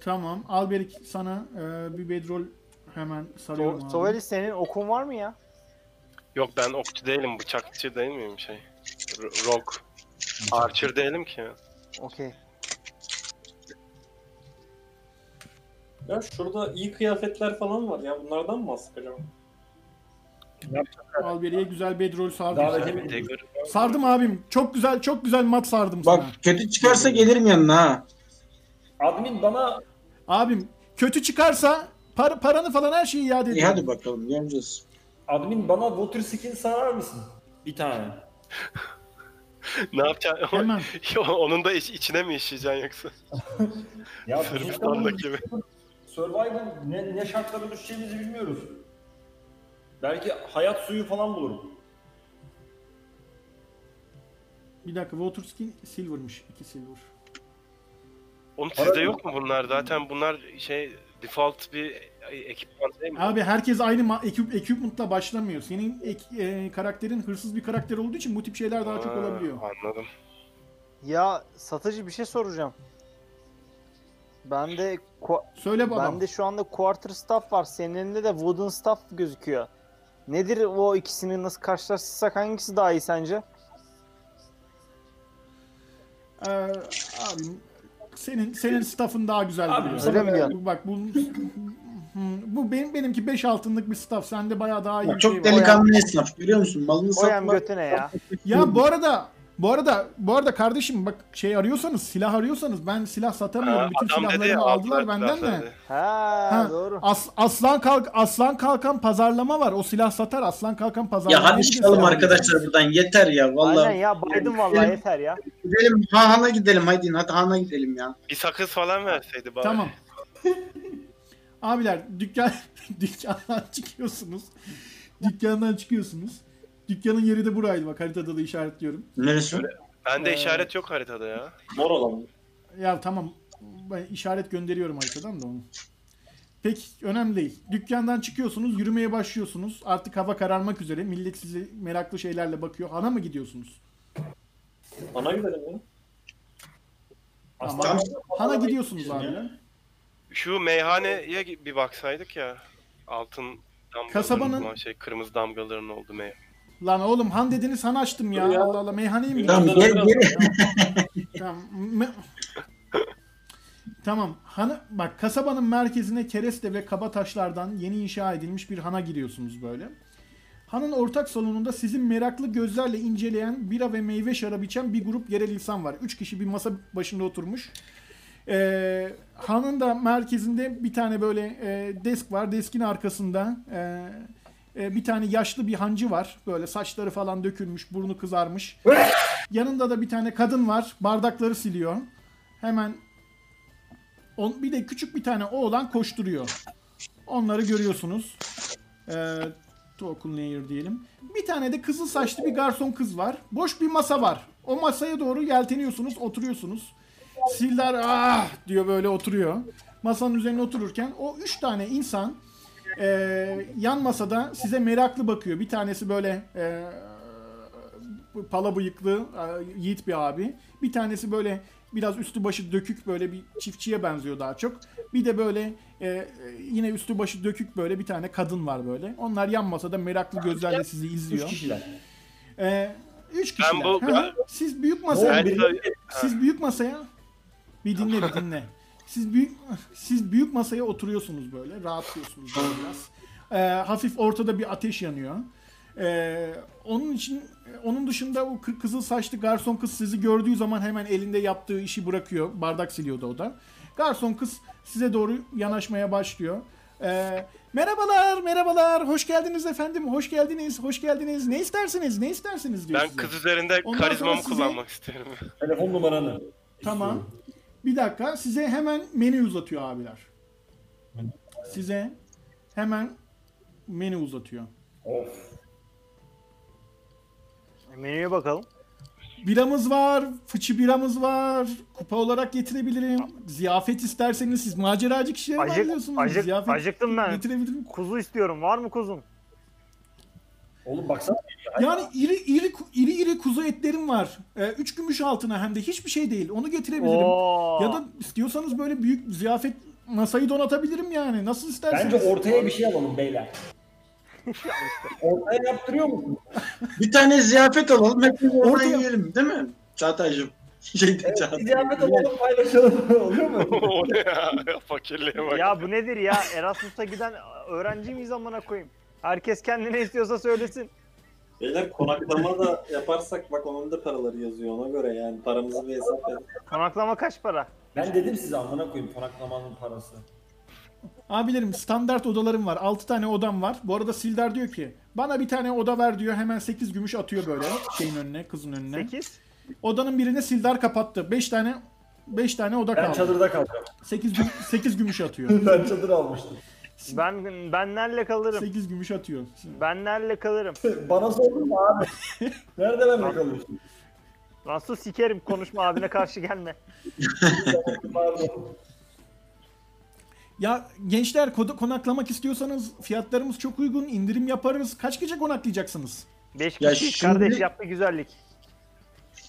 Tamam. Alberik sana e, bir bedroll hemen sarıyorum So abi. Senin okun var mı ya? Yok ben okçu değilim, bıçakçı değil miyim şey? R- rogue. Archer değilim ki. Okey. Ya şurada iyi kıyafetler falan var ya. Bunlardan mı alsak acaba? Alberik'e güzel bedroll sardım. Sardım abim. Çok güzel çok güzel mat sardım Bak sana. kötü çıkarsa gelirim yanına ha. Admin bana Abim kötü çıkarsa par- paranı falan her şeyi iade İyi ediyorum. hadi bakalım göreceğiz. admin bana water skin sarar mısın? Bir tane. <laughs> ne yapacaksın? Hemen. <laughs> Onun da iç- içine mi işleyeceksin yoksa? <laughs> Ya Sırbistan'daki gibi. Survival ne, ne şartlara düşeceğimizi bilmiyoruz. Belki hayat suyu falan bulurum. Bir dakika water skin silver'mış. 2 silver. Oğlum sizde yok mu bunlar? Zaten bunlar şey default bir ekipman değil mi? Abi herkes aynı ekip equipment'la başlamıyor. Senin ek- e, karakterin hırsız bir karakter olduğu için bu tip şeyler daha çok olabiliyor. Anladım. Ya satıcı bir şey soracağım. Bende ko- Söyle babam. bende şu anda quarter staff var. Senin elinde de wooden staff gözüküyor. Nedir o ikisini nasıl karşılaştırsak hangisi daha iyi sence? Ee, abi senin senin staff'ın daha güzel Abi, duruyor. öyle mi diyorsun? Bak bu bu benim benimki 5 altınlık bir staff. Sende bayağı daha iyi Bak, bir çok şey var. delikanlı esnaf görüyor musun? Malını Koyam satma. götüne ya. Ya bu arada bu arada bu arada kardeşim bak şey arıyorsanız silah arıyorsanız ben silah satamıyorum. Ha, Bütün adam dedi silahlarımı ya, aldılar aldılar benden silahları de. dedi. Ha, Ha, doğru. As, aslan kalk aslan kalkan pazarlama var. O silah satar. Aslan kalkan pazarlama. Ya hadi çıkalım arkadaşlar buradan yeter ya vallahi. Aynen ya baydım vallahi yeter ya. Gidelim Han'a gidelim hadi hadi Han'a gidelim ya. Bir sakız falan verseydi bari. Tamam. <laughs> Abiler dükkan <laughs> dükkandan çıkıyorsunuz. Dükkandan çıkıyorsunuz. Dükkanın yeri de buraydı bak haritada da işaretliyorum. Neresi? Bende Ee, işaret yok haritada ya. Mor olan mı? Ya tamam. Ben işaret gönderiyorum haritadan da onu. Pek önemli değil. Dükkandan çıkıyorsunuz, yürümeye başlıyorsunuz. Artık hava kararmak üzere. Millet sizi meraklı şeylerle bakıyor. Hana mı gidiyorsunuz? Bana gidelim ya. Hana gidiyorsunuz abiler. Şu meyhaneye bir baksaydık ya. Altın damgaların Kasabanın- olan şey kırmızı damgaların oldu meyhane. Lan oğlum han dediniz han açtım ya. Ya. Allah Allah meyhaneye mi Tamam gel geri. Tamam. Me- tamam. Hanı, bak kasabanın merkezine kereste ve kaba taşlardan yeni inşa edilmiş bir hana giriyorsunuz böyle. Hanın ortak salonunda sizin meraklı gözlerle inceleyen bira ve meyve şarabı içen bir grup yerel insan var. Üç kişi bir masa başında oturmuş. Ee, hanın da merkezinde bir tane böyle e, desk var. Deskin arkasında e, e, bir tane yaşlı bir hancı var. Böyle saçları falan dökülmüş, burnu kızarmış. <laughs> Yanında da bir tane kadın var. Bardakları siliyor. Hemen on, bir de küçük bir tane oğlan koşturuyor. Onları görüyorsunuz. Ee, token layer diyelim. Bir tane de kızıl saçlı bir garson kız var. Boş bir masa var. O masaya doğru yelteniyorsunuz, oturuyorsunuz. Sildar ah diyor böyle oturuyor. Masanın üzerine otururken o üç tane insan e, yan masada size meraklı bakıyor. Bir tanesi böyle e, bu pala bıyıklı e, yiğit bir abi. Bir tanesi böyle biraz üstü başı dökük böyle bir çiftçiye benziyor daha çok. Bir de böyle e, yine üstü başı dökük böyle bir tane kadın var böyle. Onlar yan masada meraklı gözlerle sizi Üç izliyor. kişiler. E, üç Ben kişiler. bu- Hı hı. Siz büyük masaya say- siz büyük masaya bir dinle bir dinle. Siz büyük siz büyük masaya oturuyorsunuz böyle, rahatlıyorsunuz böyle biraz. Ee, hafif ortada bir ateş yanıyor. Ee, onun için onun dışında o kı- kızıl saçlı garson kız sizi gördüğü zaman hemen elinde yaptığı işi bırakıyor. Bardak siliyordu o da. Garson kız size doğru yanaşmaya başlıyor. Ee, merhabalar, merhabalar. Hoş geldiniz efendim. Hoş geldiniz. Hoş geldiniz. Ne istersiniz? Ne istersiniz diyor Ben size. kız üzerinde Ondan sonra karizmamı size- kullanmak isterim. Telefon numaranı. Tamam. Bir dakika size hemen menü uzatıyor abiler. Size hemen menü uzatıyor. Of. Menüye bakalım. Biramız var, fıçı biramız var. Kupa olarak getirebilirim. Ziyafet isterseniz siz maceracı kişiler var Acık, acık, Ziyafet acıktım ben. getirebilirim. Kuzu istiyorum. Var mı kuzun? Oğlum baksana. Yani iri iri iri iri kuzu etlerim var. Ee, üç gümüş altına hem de hiçbir şey değil. Onu getirebilirim. Oo. Ya da istiyorsanız böyle büyük ziyafet masayı donatabilirim yani. Nasıl isterseniz. Bence ortaya bir şey alalım beyler. <laughs> ortaya yaptırıyor musun? Bir tane ziyafet alalım hepimiz orada Ortaya- yiyelim değil mi? Çağatay'cığım. <laughs> Şey. Bir ziyafet alalım paylaşalım. <laughs> Oluyor mu? o ne ya? Fakirliğe bak. Ya bu nedir ya? Erasmus'a giden öğrenci miyiz amına koyayım? Herkes kendine istiyorsa söylesin. Beyler konaklama da yaparsak bak onun da paraları yazıyor ona göre yani paramızı bir hesap edin. Konaklama kaç para? Ben dedim size amına koyayım konaklamanın parası. Abilerim standart odalarım var. 6 tane odam var. Bu arada Sildar diyor ki bana bir tane oda ver diyor. Hemen 8 gümüş atıyor böyle şeyin önüne, kızın önüne. 8. Odanın birini Sildar kapattı. 5 tane 5 tane oda Ben kaldı. çadırda kalacağım. 8 8 gümüş atıyor. <laughs> ben çadır almıştım. Ben ben nerede kalırım? 8 gümüş atıyor. Ben nerede kalırım? <laughs> Bana sordun mu abi? <laughs> Nerede ben mi kalıyorsun? Nasıl sikerim konuşma abine karşı gelme. <laughs> Ya gençler koda konaklamak istiyorsanız fiyatlarımız çok uygun. indirim yaparız. Kaç gece konaklayacaksınız? 5 Ya kişi şimdi- kardeş yaptı güzellik.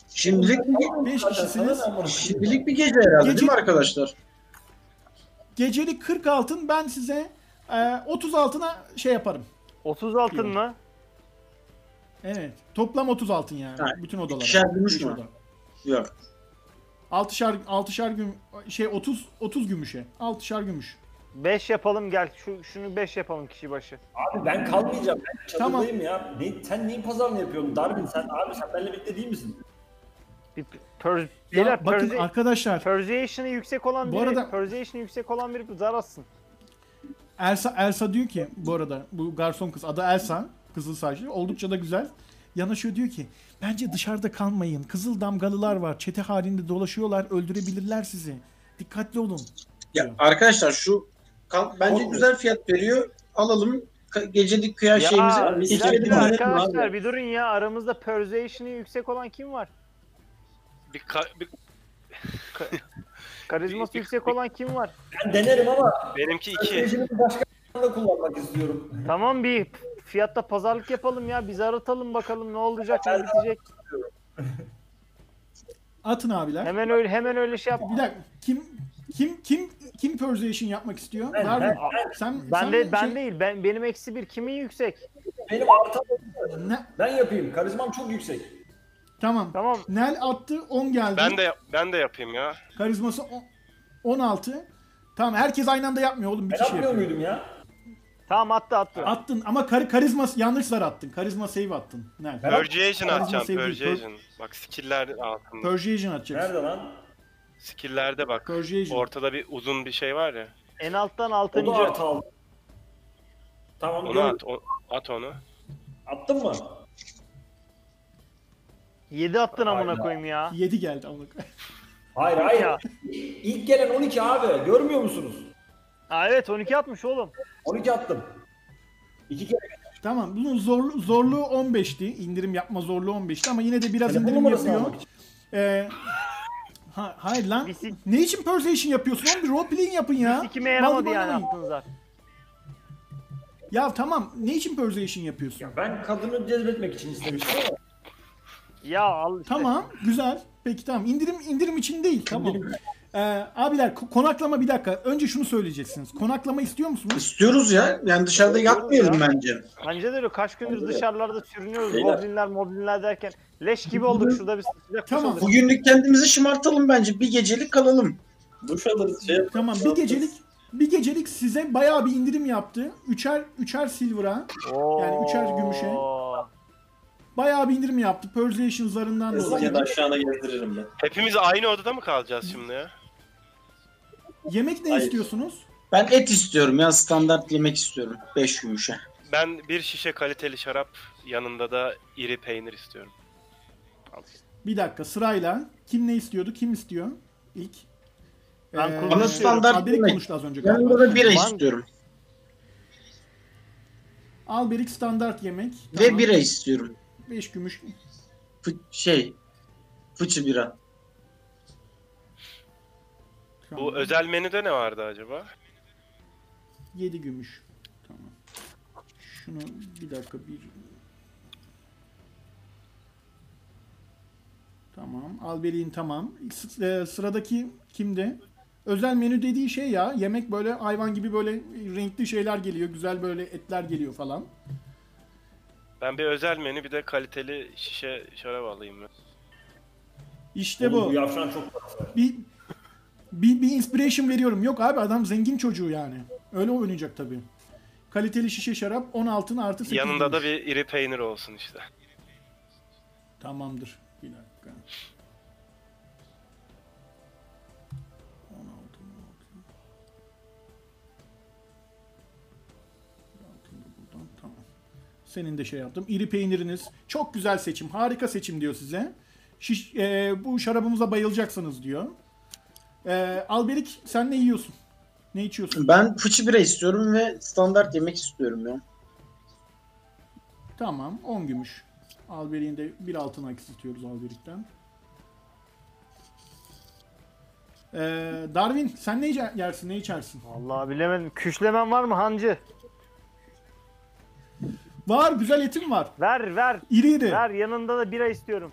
Şimdilik 5 Sana kişisiniz. şimdilik bir gece herhalde Gece- değil mi arkadaşlar? Gecelik 40 altın ben size e, 30 altına şey yaparım. 30 altın mı? Evet. Toplam 30 altın yani. Ha, Bütün odalara. ikişer gümüş Beş mü? oda. Yok. Altışar altışar güm şey 30 30 gümüşe. Altışar gümüş. 5 yapalım gel. Şu şunu 5 yapalım kişi başı. Abi ben kalmayacağım. Ben Tamam. çadırdayım ya. Ne, sen neyin pazarını yapıyorsun Darwin? Sen abi sen benimle birlikte değil misin? Bir per, Ya beyler, bakın persi- arkadaşlar persuasion'ı yüksek olan Bu biri, arada- persuasion'ı yüksek olan biri zar atsın. Elsa Elsa diyor ki bu arada bu garson kız adı Elsa kızıl saçlı oldukça da güzel. Yanaşıyor diyor ki bence dışarıda kalmayın. Kızıl damgalılar var. Çete halinde dolaşıyorlar. Öldürebilirler sizi. Dikkatli olun. Ya arkadaşlar şu kal- bence güzel fiyat veriyor. Alalım. Ka- Gecelik kıya Ya şeyimizi bir dakika, arkadaşlar bir durun ya aramızda persuasion'ı yüksek olan kim var? Bir, ka- bir- <laughs> Karizması Bir- yüksek bir- olan kim var? Ben denerim ama benimki iki. stratejimi başka da kullanmak istiyorum. Tamam bir fiyatta pazarlık yapalım ya. Biz aratalım bakalım ne olacak ne bitecek. Atın abiler. Hemen öyle hemen öyle şey yap. Bir dakika. Kim kim kim kim persuasion yapmak istiyor? Ben, Sen Ben sen de ben şey- değil. Ben benim eksi bir. Kimin yüksek? benim artam Ne? ben yapayım. Karizmam çok yüksek. Tamam. Tamam. Nel attı 10 geldi. Ben de ben de yapayım ya. Karizması on- 16. Tamam herkes aynı anda yapmıyor oğlum bir Ben kişi yapmıyor yapıyor. muydum ya? Tamam attı attı. Attın ama kar karizma yanlış zar attın. Karizma save attın. Nel. Ben- Persuasion atacağım. Persuasion. Bak skill'ler altında. Persuasion atacaksın. Nerede lan? Skill'lerde bak. Persuasion. Ortada bir uzun bir şey var ya. En alttan O da altıncı. artı aldım. Tamam Onu at. o- at onu. Attın mı? 7 attın amına Aynen. koyayım ya. 7 geldi onu. Hayır hayır. Ya. İlk gelen 12 abi. Görmüyor musunuz? Aa, evet 12 atmış oğlum. 12 attım. İki kere. tamam bunun zorlu, zorluğu 15'ti. İndirim yapma zorluğu 15'ti ama yine de biraz Telefon indirim numarasını yapıyor. almak için. Ee, ha, hayır lan. Bir sik- Ne için persuasion yapıyorsun? Oğlum bir role playing yapın ya. Sikime yaramadı Vallahi yani oynamayın. attığın zar. Ya tamam. Ne için persuasion yapıyorsun? Ben kadını cezbetmek için istemiştim ama. Ya al işte. Tamam, güzel. Peki tamam. İndirim indirim için değil. Tamam. Ee, abiler ko- konaklama bir dakika. Önce şunu söyleyeceksiniz. Konaklama istiyor musunuz? İstiyoruz ya. Yani dışarıda yatmayalım bence. Bence de öyle kaç gündür dışarılarda sürünüyoruz. Beyler. Goblinler moblinler derken leş gibi olduk şurada bir sıcak Tamam. tamam. Bugünlük kendimizi şımartalım bence. Bir gecelik kalalım. Duş alırız şey yaparız. Tamam. Bir gecelik bir gecelik size bayağı bir indirim yaptı. Üçer üçer silver'a yani üçer gümüşe. Bayağı bir indirim yaptı. Persuasion zarından Hızlıca da dolayı. aşağıda gezdiririm ben. Hepimiz aynı odada mı kalacağız şimdi ya? Yemek ne Hayır. istiyorsunuz? Ben et istiyorum ya. Standart yemek istiyorum. 5 gümüşe. Ben bir şişe kaliteli şarap yanında da iri peynir istiyorum. Bir dakika sırayla. Kim ne istiyordu? Kim istiyor? İlk. Ee, Ben konuşuyorum. Bana standart Alberik yemek. konuştu az önce Yanında galiba. da bira istiyorum. Alberik standart yemek. Ve bira istiyorum. 5 gümüş. Fı- şey. Fıçı bira. Bu özel menüde ne vardı acaba? 7 gümüş. Tamam. Şunu bir dakika bir Tamam. Alberik'in tamam. S- e, sıradaki kimdi? Özel menü dediği şey ya. Yemek böyle hayvan gibi böyle renkli şeyler geliyor. Güzel böyle etler geliyor falan. Ben bir özel menü bir de kaliteli şişe şarap alayım ben. İşte Oğlum, bu. Bu yavşan çok. Bir, bir, bir inspiration veriyorum. Yok abi adam zengin çocuğu yani. Öyle oynayacak tabii. Kaliteli şişe şarap 10 altın artı 8 Yanında da bir iri peynir olsun işte. Tamamdır. Bir dakika. Senin de şey yaptım. İri peyniriniz. Çok güzel seçim. Harika seçim diyor size. Şiş, e, bu şarabımıza bayılacaksınız diyor. E, Alberik sen ne yiyorsun? Ne içiyorsun? Ben fıçı bira istiyorum ve standart yemek istiyorum ya. Tamam. 10 gümüş. Alberik'in de bir altın eksiltiyoruz Alberik'ten. Ee, Darwin sen ne ye- yersin ne içersin? Vallahi bilemedim. Küşlemen var mı hancı? Var güzel etim var. Ver ver. İri iri. Ver yanında da bira istiyorum.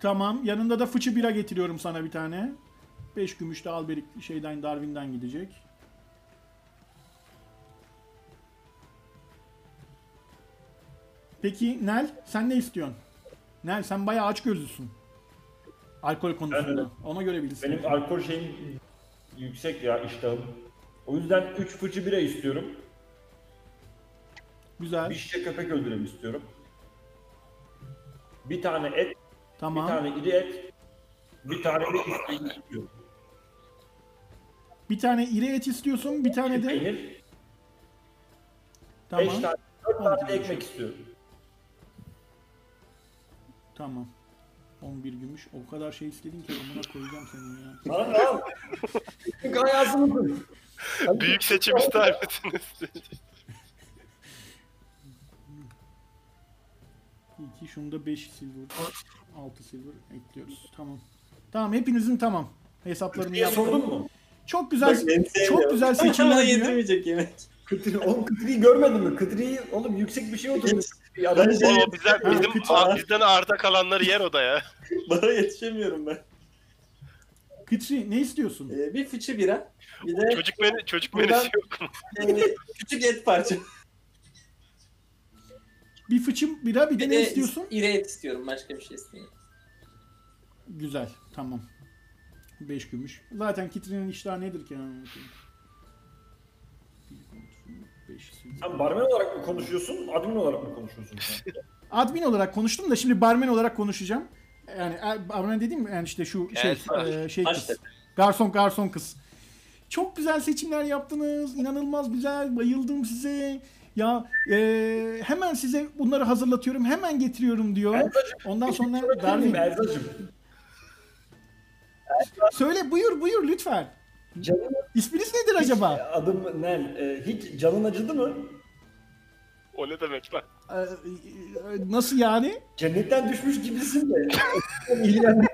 Tamam yanında da fıçı bira getiriyorum sana bir tane. 5 gümüş de Alberik şeyden Darwin'den gidecek. Peki Nel sen ne istiyorsun? Nel sen bayağı aç gözlüsün. Alkol konusunda. Evet. Ona göre bilirsin. Benim alkol şeyim yüksek ya iştahım. O yüzden 3 fıçı bira istiyorum. Güzel. Bir şişe köpek öldürelim istiyorum. Bir tane et, Tamam. bir tane iri et, bir tane de istiyorum. Bir tane iri et istiyorsun, bir tane de Peynir, 5 tamam. tane, 4 tane de ekmek istiyorum. Tamam. 11 gümüş. O kadar şey istedin ki amına koyacağım seni ya. Lan lan! Hayatımızı. Büyük seçim ister misiniz? 2 şunda 5 silver. 6 silver ekliyoruz. Tamam. Tamam hepinizin tamam. Hesaplarını yaptım. sordun mu? Çok güzel çok güzel seçimler diyor. yedirmeyecek yemek. Kıtri, oğlum Kıtri'yi görmedin mi? Kıtri'yi oğlum yüksek bir şey oturmuş. Ya Ben şey- o bizden, Ha, bizim, a- bizden arta kalanları yer o da ya. <laughs> Bana yetişemiyorum ben. Kıtri ne istiyorsun? Ee, bir fıçı bira. Bir de Çocuk beni çocuk Buradan- menüsü yok mu? e, küçük et parça. Bir fıçım bira bir de Bir ne de istiyorsun? iri et istiyorum. Başka bir şey istemiyorum. Güzel. Tamam. 5 gümüş. Zaten Kitri'nin iştahı nedir ki? yani? Sen barmen olarak mı konuşuyorsun, admin olarak mı konuşuyorsun? <laughs> Admin olarak konuştum da şimdi barmen olarak konuşacağım. Yani e, barmen dediğim yani işte şu şey Evet, e, şey kız. Garson garson kız. Çok güzel seçimler yaptınız. İnanılmaz güzel. Bayıldım size. Ya e, hemen size bunları hazırlatıyorum. Hemen getiriyorum diyor. Erzacığım, Ondan sonra Darwin. Erzacığım. Söyle buyur buyur lütfen. Canın, İsminiz nedir acaba? adım Nel. Ee, hiç canın acıdı mı? O ne demek lan? E, e, nasıl yani? Cennetten düşmüş gibisin de. <laughs>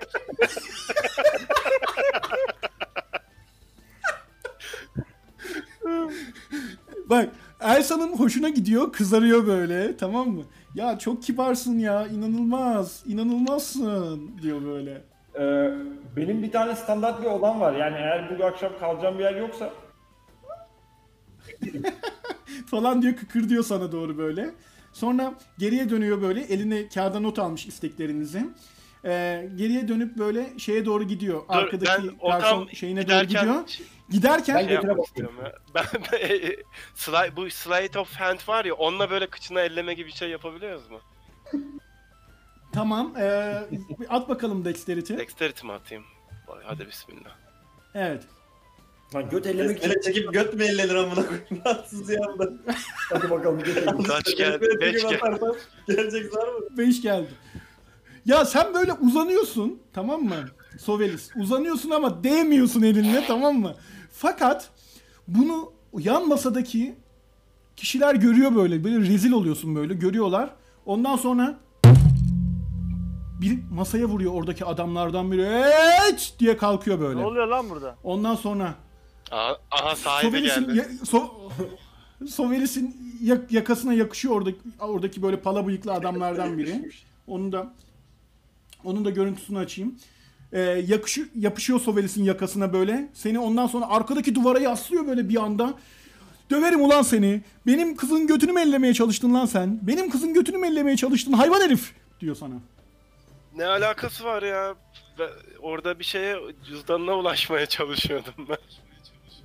Bak Elsa'nın hoşuna gidiyor, kızarıyor böyle, tamam mı? Ya çok kibarsın ya, inanılmaz, inanılmazsın diyor böyle. Ee, benim bir tane standart bir odam var. Yani eğer bu akşam kalacağım bir yer yoksa <laughs> Falan diyor, kıkır diyor sana doğru böyle. Sonra geriye dönüyor böyle, eline kağıda not almış isteklerinizi. Ee, geriye dönüp böyle şeye doğru gidiyor. Dur, Arkadaki ben garson şeyine doğru giderken gidiyor. şey Giderken Ben- yapmak bakayım. istiyorum ya. <laughs> Ben, ben e, slide, bu slide of hand var ya onunla böyle kıçına elleme gibi bir şey yapabiliyoruz mu? <laughs> tamam, ee, at bakalım dexterity. Dexterity mi atayım? Vay, Hadi bismillah. Evet. Lan göt ellemek için Böyle çekip göt mü ellenir amına koyayım? <laughs> Rahatsız ya da. hadi bakalım göt ellemek. Kaç geldi? Beş geldi. Gelecek var mı? 5 geldi. Ya sen böyle uzanıyorsun tamam mı? Sovelis. Uzanıyorsun ama değmiyorsun elinle tamam mı? Fakat bunu yan masadaki kişiler görüyor böyle. Böyle rezil oluyorsun böyle. Görüyorlar. Ondan sonra bir masaya vuruyor oradaki adamlardan biri. Evet diye kalkıyor Ne böyle. oluyor lan burada? Ondan sonra Aha, aha sahibi Sovelis'in geldi. ya- so, Sovelis'in yak- yakasına yakışıyor oradaki oradaki böyle pala bıyıklı adamlardan biri. Onu da onun da görüntüsünü açayım. Ee, yakışı, yapışıyor Sovelis'in yakasına böyle. Seni ondan sonra arkadaki duvara yaslıyor böyle bir anda. Döverim ulan seni. Benim kızın götünü mü ellemeye çalıştın lan sen? Benim kızın götünü mü ellemeye çalıştın hayvan herif diyor sana. Ne alakası var ya? Ben orada bir şeye cüzdanına ulaşmaya çalışıyordum ben.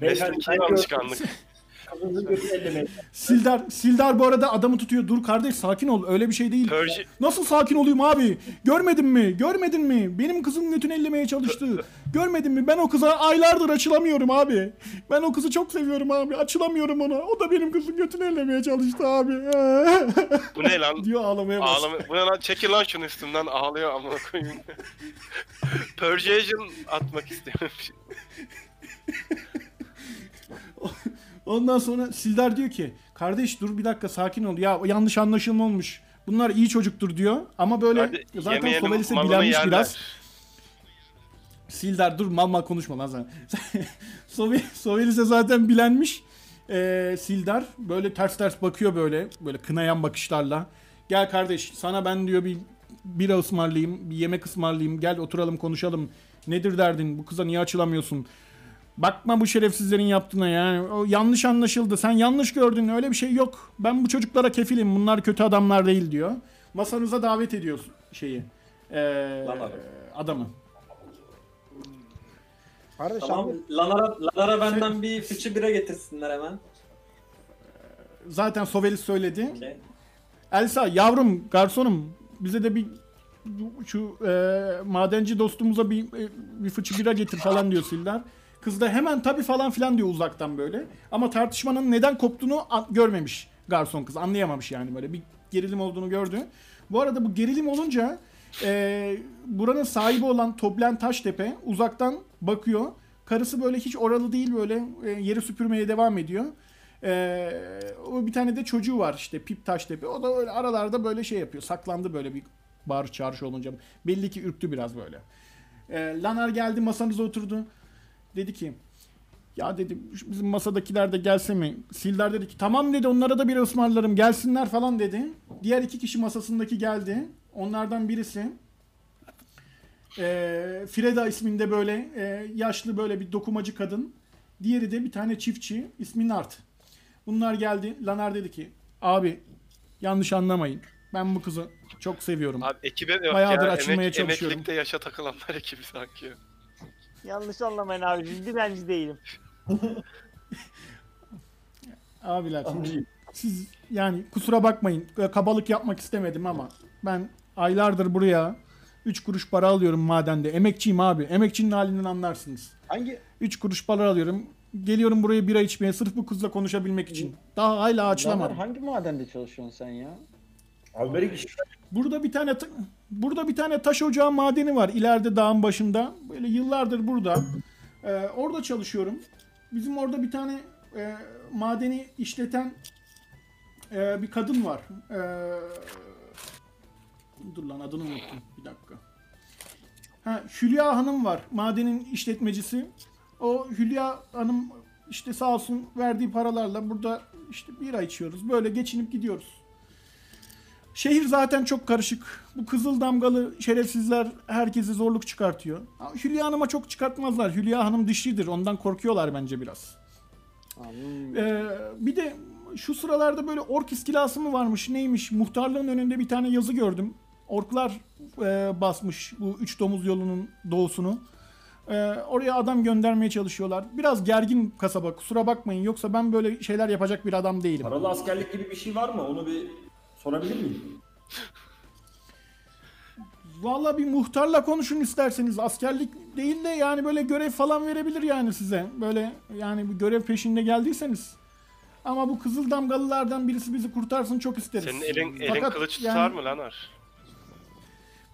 Mesleki alışkanlık. <laughs> Sildar Sildar bu arada adamı tutuyor. Dur kardeş sakin ol. Öyle bir şey değil. Perji- Nasıl sakin olayım abi? Görmedin mi? Görmedin mi? Benim kızım götünü ellemeye çalıştı. Görmedin mi? Ben o kıza aylardır açılamıyorum abi. Ben o kızı çok seviyorum abi. Açılamıyorum ona. O da benim kızın götünü ellemeye çalıştı abi. <laughs> Bu ne lan? diyor ağlamaya başlıyor. Ağlama. Bu ne lan? Çekil lan şunu üstümden ağlıyor amına koyayım. <laughs> Persuasion atmak istiyorum. <laughs> Ondan sonra Sildar diyor ki kardeş dur bir dakika sakin ol. Ya yanlış anlaşılma olmuş. Bunlar iyi çocuktur diyor. Ama böyle Hadi zaten malını bilenmiş yerler. biraz. Sildar dur mal mal konuşma lan sen. <laughs> Sove- Sovelis'e zaten bilenmiş. Ee, Sildar böyle ters ters bakıyor böyle. Böyle kınayan bakışlarla. Gel kardeş sana ben diyor bir bira ısmarlayayım. Bir yemek ısmarlayayım. Gel oturalım konuşalım. Nedir derdin? Bu kıza niye açılamıyorsun? Bakma bu şerefsizlerin yaptığına ya. O yanlış anlaşıldı. Sen yanlış gördün. Öyle bir şey yok. Ben bu çocuklara kefilim. Bunlar kötü adamlar değil diyor. Masanıza davet ediyorsun şeyi. Ee, Lan abi. adamı. Kardeş Tamam. abi, Lanara, Lanara benden bir fıçı bira getirsinler hemen. Zaten Sovelis söyledi. Okey. Elsa yavrum garsonum bize de bir şu e, madenci dostumuza bir e, bir fıçı bira getir falan diyor Sildar. Kız da hemen tabi falan filan diyor uzaktan böyle. Ama tartışmanın neden koptuğunu görmemiş garson kız. Anlayamamış yani böyle bir gerilim olduğunu gördü. Bu arada bu gerilim olunca e, buranın sahibi olan Toblen Taştepe uzaktan bakıyor. Karısı böyle hiç oralı değil böyle e, yeri süpürmeye devam ediyor. Ee, o bir tane de çocuğu var işte Pip Taştepe. O da öyle aralarda böyle şey yapıyor. Saklandı böyle bir bağırış çağrış olunca. Belli ki ürktü biraz böyle. Ee, Lanar geldi masanıza oturdu. Dedi ki ya dedi bizim masadakiler de gelse mi? Sildar dedi ki tamam dedi onlara da bir ısmarlarım gelsinler falan dedi. Diğer iki kişi masasındaki geldi. Onlardan birisi e, Freda isminde böyle e, yaşlı böyle bir dokumacı kadın. Diğeri de bir tane çiftçi ismi Nart. Bunlar geldi. Lanar dedi ki abi yanlış anlamayın. Ben bu kızı çok seviyorum. Abi ekibe de yok Bayağıdır ya. açılmaya Emek, çalışıyorum. emeklilikte yaşa takılanlar ekibi sanki. Yanlış anlamayın abi. Biz dilenci değilim. <laughs> Abiler siz yani kusura bakmayın kabalık yapmak istemedim ama ben aylardır buraya 3 kuruş para alıyorum madende. Emekçiyim abi. Emekçinin halinden anlarsınız. hangi 3 kuruş para alıyorum. Geliyorum buraya bira içmeye sırf bu kızla konuşabilmek için. Daha hala açılamadım. hangi madende çalışıyorsun sen ya? Alberik iş Burada bir tane ta- burada bir tane taş ocağı madeni var ileride dağın başında. Böyle yıllardır burada. Ee, orada çalışıyorum. Bizim orada bir tane e, madeni işleten e, bir kadın var. Ee, dur lan adını unuttum. Bir dakika. Ha, Hülya Hanım var. Madenin işletmecisi. O Hülya Hanım işte sağ olsun verdiği paralarla burada işte bira içiyoruz. Böyle geçinip gidiyoruz. Şehir zaten çok karışık. Bu kızıl damgalı şerefsizler herkese zorluk çıkartıyor. Hülya Hanım'a çok çıkartmazlar. Hülya Hanım dişlidir. Ondan korkuyorlar bence biraz. Anladım. Ee, bir de şu sıralarda böyle ork istilası mı varmış neymiş? Muhtarlığın önünde bir tane yazı gördüm. Orklar e, basmış bu üç domuz yolunun doğusunu. Ee, oraya adam göndermeye çalışıyorlar. Biraz gergin kasaba kusura bakmayın. Yoksa ben böyle şeyler yapacak bir adam değilim. Paralı askerlik gibi bir şey var mı? Onu bir sorabilir miyim? Valla bir muhtarla konuşun isterseniz. Askerlik değil de yani böyle görev falan verebilir yani size. Böyle yani bir görev peşinde geldiyseniz. Ama bu kızıl damgalılardan birisi bizi kurtarsın çok isteriz. Senin elin, elin Fakat kılıç yani tutar mı Lanar?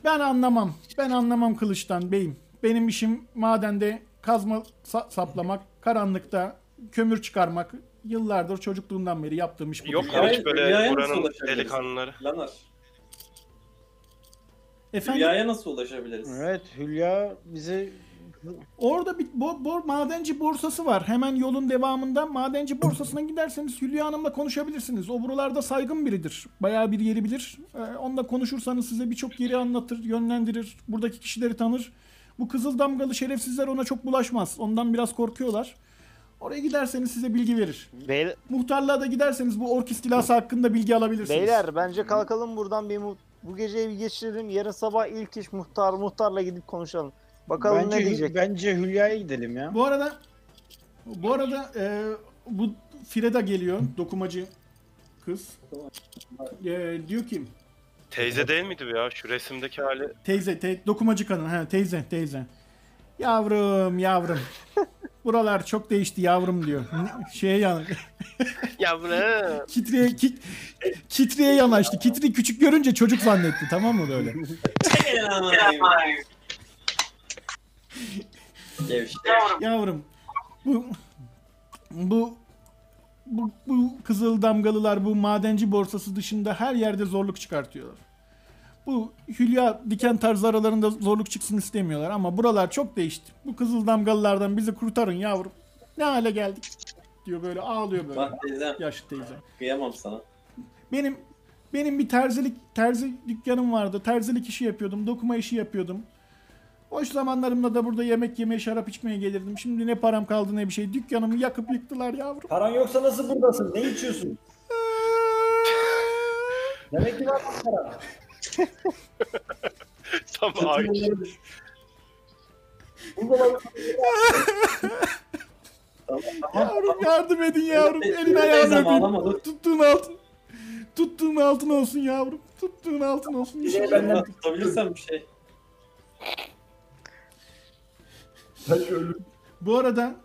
Ben anlamam. Ben anlamam kılıçtan beyim. Benim işim madende kazma sa- saplamak, karanlıkta kömür çıkarmak. Yıllardır çocukluğumdan beri yaptığım iş bu. Yok mu hiç böyle nasıl buranın ulaşabiliriz? delikanlıları? Lanar. Efendim? Hülya'ya nasıl ulaşabiliriz? Evet Hülya bize Orada bir bo- bo- madenci borsası var. Hemen yolun devamında madenci borsasına giderseniz Hülya Hanım'la konuşabilirsiniz. O buralarda saygın biridir. Bayağı bir yeri bilir. Ee, onunla konuşursanız size birçok yeri anlatır, yönlendirir. Buradaki kişileri tanır. Bu kızıl damgalı şerefsizler ona çok bulaşmaz. Ondan biraz korkuyorlar. Oraya giderseniz size bilgi verir. Beyler, Muhtarlığa da giderseniz bu ork istilası hakkında bilgi alabilirsiniz. beyler bence kalkalım buradan bir mu- bu geceyi bir geçirelim. Yarın sabah ilk iş muhtar muhtarla gidip konuşalım. Bakalım bence, ne diyecek. bence Hülya'ya gidelim ya. Bu arada bu arada e, bu Freda geliyor. Dokumacı kız. E, diyor ki Teyze değil miydi bu ya? Şu resimdeki hali. Teyze, te, dokumacı kadın. Ha, teyze, teyze. Yavrum, yavrum. <laughs> Buralar çok değişti yavrum diyor. Şeye yan, <laughs> Yavrum. kitreye, kit, kitreye yanaştı. Kitri küçük görünce çocuk zannetti tamam mı böyle? Yavrum, bu bu bu, bu kızıl damgalılar bu madenci borsası dışında her yerde zorluk çıkartıyorlar. Bu Hülya diken tarzı aralarında zorluk çıksın istemiyorlar ama buralar çok değişti. Bu kızıl damgalılardan bizi kurtarın yavrum. Ne hale geldik diyor böyle ağlıyor böyle. Bak teyzem Yaşlı teyze. kıyamam sana. Benim benim bir terzilik terzi dükkanım vardı. Terzilik işi yapıyordum. Dokuma işi yapıyordum. Boş zamanlarımda da burada yemek yemeye, şarap içmeye gelirdim. Şimdi ne param kaldı ne bir şey. Dükkanımı yakıp yıktılar yavrum. Paran yoksa nasıl buradasın? Ne içiyorsun? Demek ki var mı para? Tam ağaç. Yavrum yardım edin yavrum. Evet, Elin evet, ayağını öpeyim. Tuttuğun altın. Tuttuğun altın olsun yavrum. Tuttuğun altın olsun. Bir şey benden tutabilirsem bir şey. Bu arada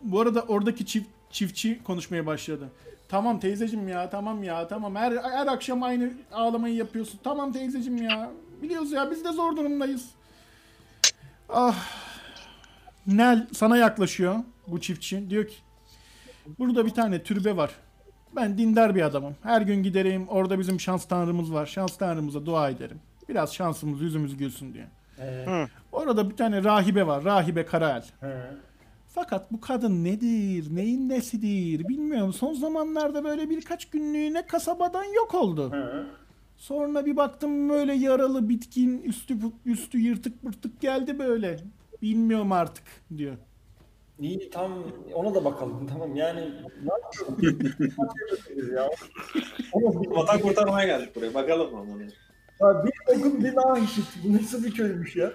bu arada oradaki çift çiftçi konuşmaya başladı. Tamam teyzecim ya tamam ya tamam her her akşam aynı ağlamayı yapıyorsun. Tamam teyzecim ya. Biliyoruz ya biz de zor durumdayız. Ah. Nel sana yaklaşıyor bu çiftçi. Diyor ki burada bir tane türbe var. Ben dindar bir adamım. Her gün giderim orada bizim şans tanrımız var. Şans tanrımıza dua ederim. Biraz şansımız yüzümüz gülsün diye. Orada bir tane rahibe var. Rahibe Karael. Fakat bu kadın nedir, neyin nesidir bilmiyorum. Son zamanlarda böyle birkaç günlüğüne kasabadan yok oldu. Sonra bir baktım böyle yaralı, bitkin, üstü üstü yırtık pırtık geldi böyle. Bilmiyorum artık diyor. İyi tam ona da bakalım <laughs> tamam yani ne yapıyoruz ya? Vatan kurtarmaya geldik buraya. Bakalım ama. ya bir okun bir işit. Bu nasıl bir köymüş ya?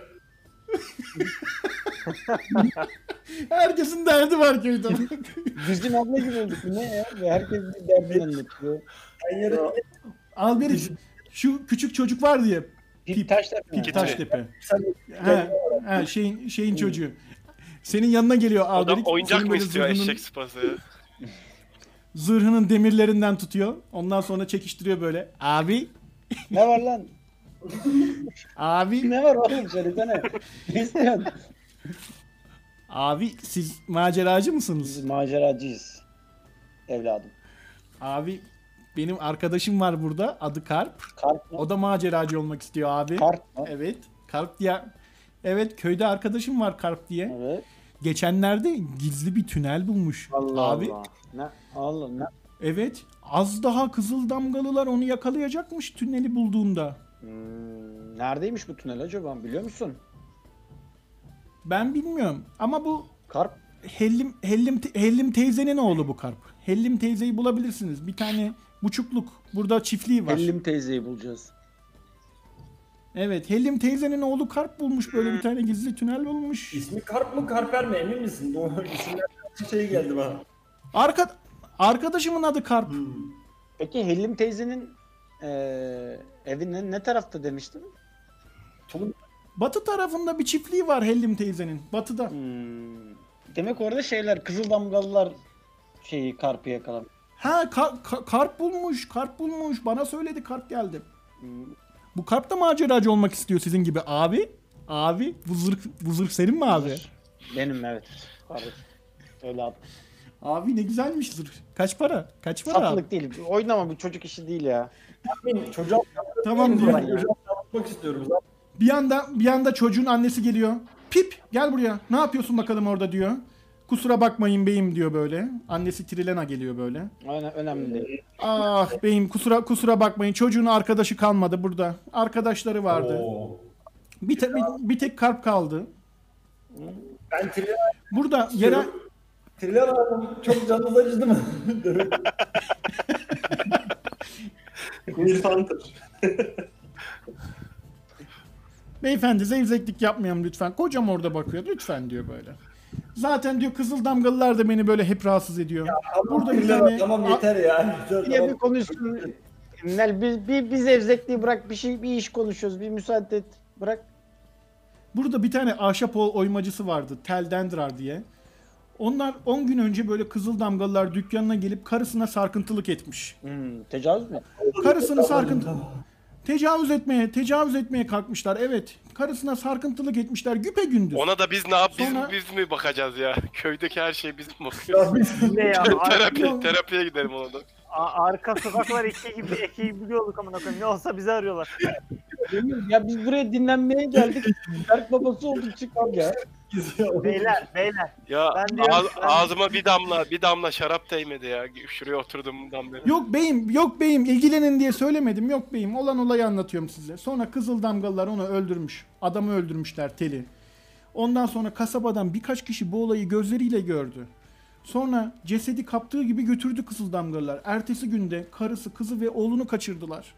<laughs> <laughs> Herkesin derdi var köyde. <laughs> Bizim abla gibi olduk ne ya? Ve herkes bir derdini anlatıyor. Yarın Alberiç şu küçük çocuk var diye. Pip mı? Pip Taştepe. sen He, he, şeyin, şeyin çocuğu. Senin yanına geliyor Adam Alberiç. oyuncak mı istiyor zırhının- eşek sıpası? <laughs> Zırhının demirlerinden tutuyor. Ondan sonra çekiştiriyor böyle. Abi, Ne var lan? abi, Ne var oğlum söylesene. Ne istiyorsun? Abi siz maceracı mısınız? Biz maceracıyız. Evladım. Abi benim arkadaşım var burada. Adı Karp. Kart mı? O da maceracı olmak istiyor abi. Kart mı? Evet. Karp diye. Evet köyde arkadaşım var Karp diye. Evet. Geçenlerde gizli bir tünel bulmuş. Allah abi. Allah. Ne? Allah ne? Evet. Az daha Kızıl Damgalılar onu yakalayacakmış tüneli bulduğunda. Hmm, neredeymiş bu tünel acaba biliyor musun? Ben bilmiyorum ama bu Karp. Hellim Hellim Hellim teyzenin oğlu bu Karp. Hellim teyzeyi bulabilirsiniz. Bir tane buçukluk. Burada çiftliği var. Hellim teyzeyi bulacağız. Evet, Hellim teyzenin oğlu Karp bulmuş böyle bir tane gizli tünel bulmuş. ismi Karp mı Karper mi emin misin? Bu <laughs> isimlerden şey geldi bana. Arka arkadaşımın adı Karp. Peki Hellim teyzenin eee evi ne, ne tarafta demiştin? Batı tarafında bir çiftliği var Hellim teyzenin. Batıda. Hmm, demek orada şeyler Kızıl Damgalılar şeyi Karp'ı yakalamış. Ha ka- ka- Karp bulmuş, Karp bulmuş. Bana söyledi Karp geldi. Hmm, Bu Karp da maceracı olmak istiyor sizin gibi. Abi, abi bu zırh, bu zırh senin mi abi? benim evet. Kardeş. Öyle abi. Abi ne güzelmiş zırh. Kaç para? Kaç para abi? Satılık değil. Oynama bu çocuk işi değil ya. Çocuğa Tamam diyor. anlatmak istiyorum. Bir anda bir anda çocuğun annesi geliyor. Pip gel buraya. Ne yapıyorsun bakalım orada diyor. Kusura bakmayın beyim diyor böyle. Annesi Trilena geliyor böyle. Aynen önemli değil. Ah beyim kusura kusura bakmayın. Çocuğun arkadaşı kalmadı burada. Arkadaşları vardı. Oo. Bir, te- bir, bir tek kalp kaldı. Ben Trilya Burada yere Trilya Hanım çok canınız acıdı mı? <laughs> Hunter. Beyefendi zevzeklik yapmayalım lütfen. Kocam orada bakıyor lütfen diyor böyle. Zaten diyor kızıl damgalılar da beni böyle hep rahatsız ediyor. Burada bir tane tamam yeter ya. Tamam. bir konuşsun. Nel biz bir biz evzekliği bırak bir şey bir iş konuşuyoruz. Bir müsaade et. Bırak. Burada bir tane ahşap oymacısı vardı. Tel Dendrar diye. Onlar 10 gün önce böyle kızıl damgalılar dükkanına gelip karısına sarkıntılık etmiş. Hmm, tecavüz mü? Karısını sarkıntı tecavüz etmeye, tecavüz etmeye kalkmışlar. Evet. Karısına sarkıntılık etmişler güpe gündüz. Ona da biz ne yap? Biz, Sonra- biz mi bakacağız ya? <laughs> Köydeki her şey biz mi bakıyoruz? Ne ya? Ar- Terapi, terapiye gidelim ona da. a- arka sokaklar iki gibi iki biliyorduk amına koyayım. Ne olsa bizi arıyorlar. Ya biz buraya dinlenmeye geldik. Berk babası olduk çıkmak ya. Beyler, beyler. Ya Ben diyorum- ağz- ben- ağzıma bir damla bir damla şarap değmedi ya. Şuraya oturduğumdan beri. Yok beyim, yok beyim ilgilenin diye söylemedim. Yok beyim olan olayı anlatıyorum size. Sonra kızıl damgalılar onu öldürmüş. Adamı öldürmüşler teli. Ondan sonra kasabadan birkaç kişi bu olayı gözleriyle gördü. Sonra cesedi kaptığı gibi götürdü kızıl damgalılar. Ertesi günde karısı, kızı ve oğlunu kaçırdılar.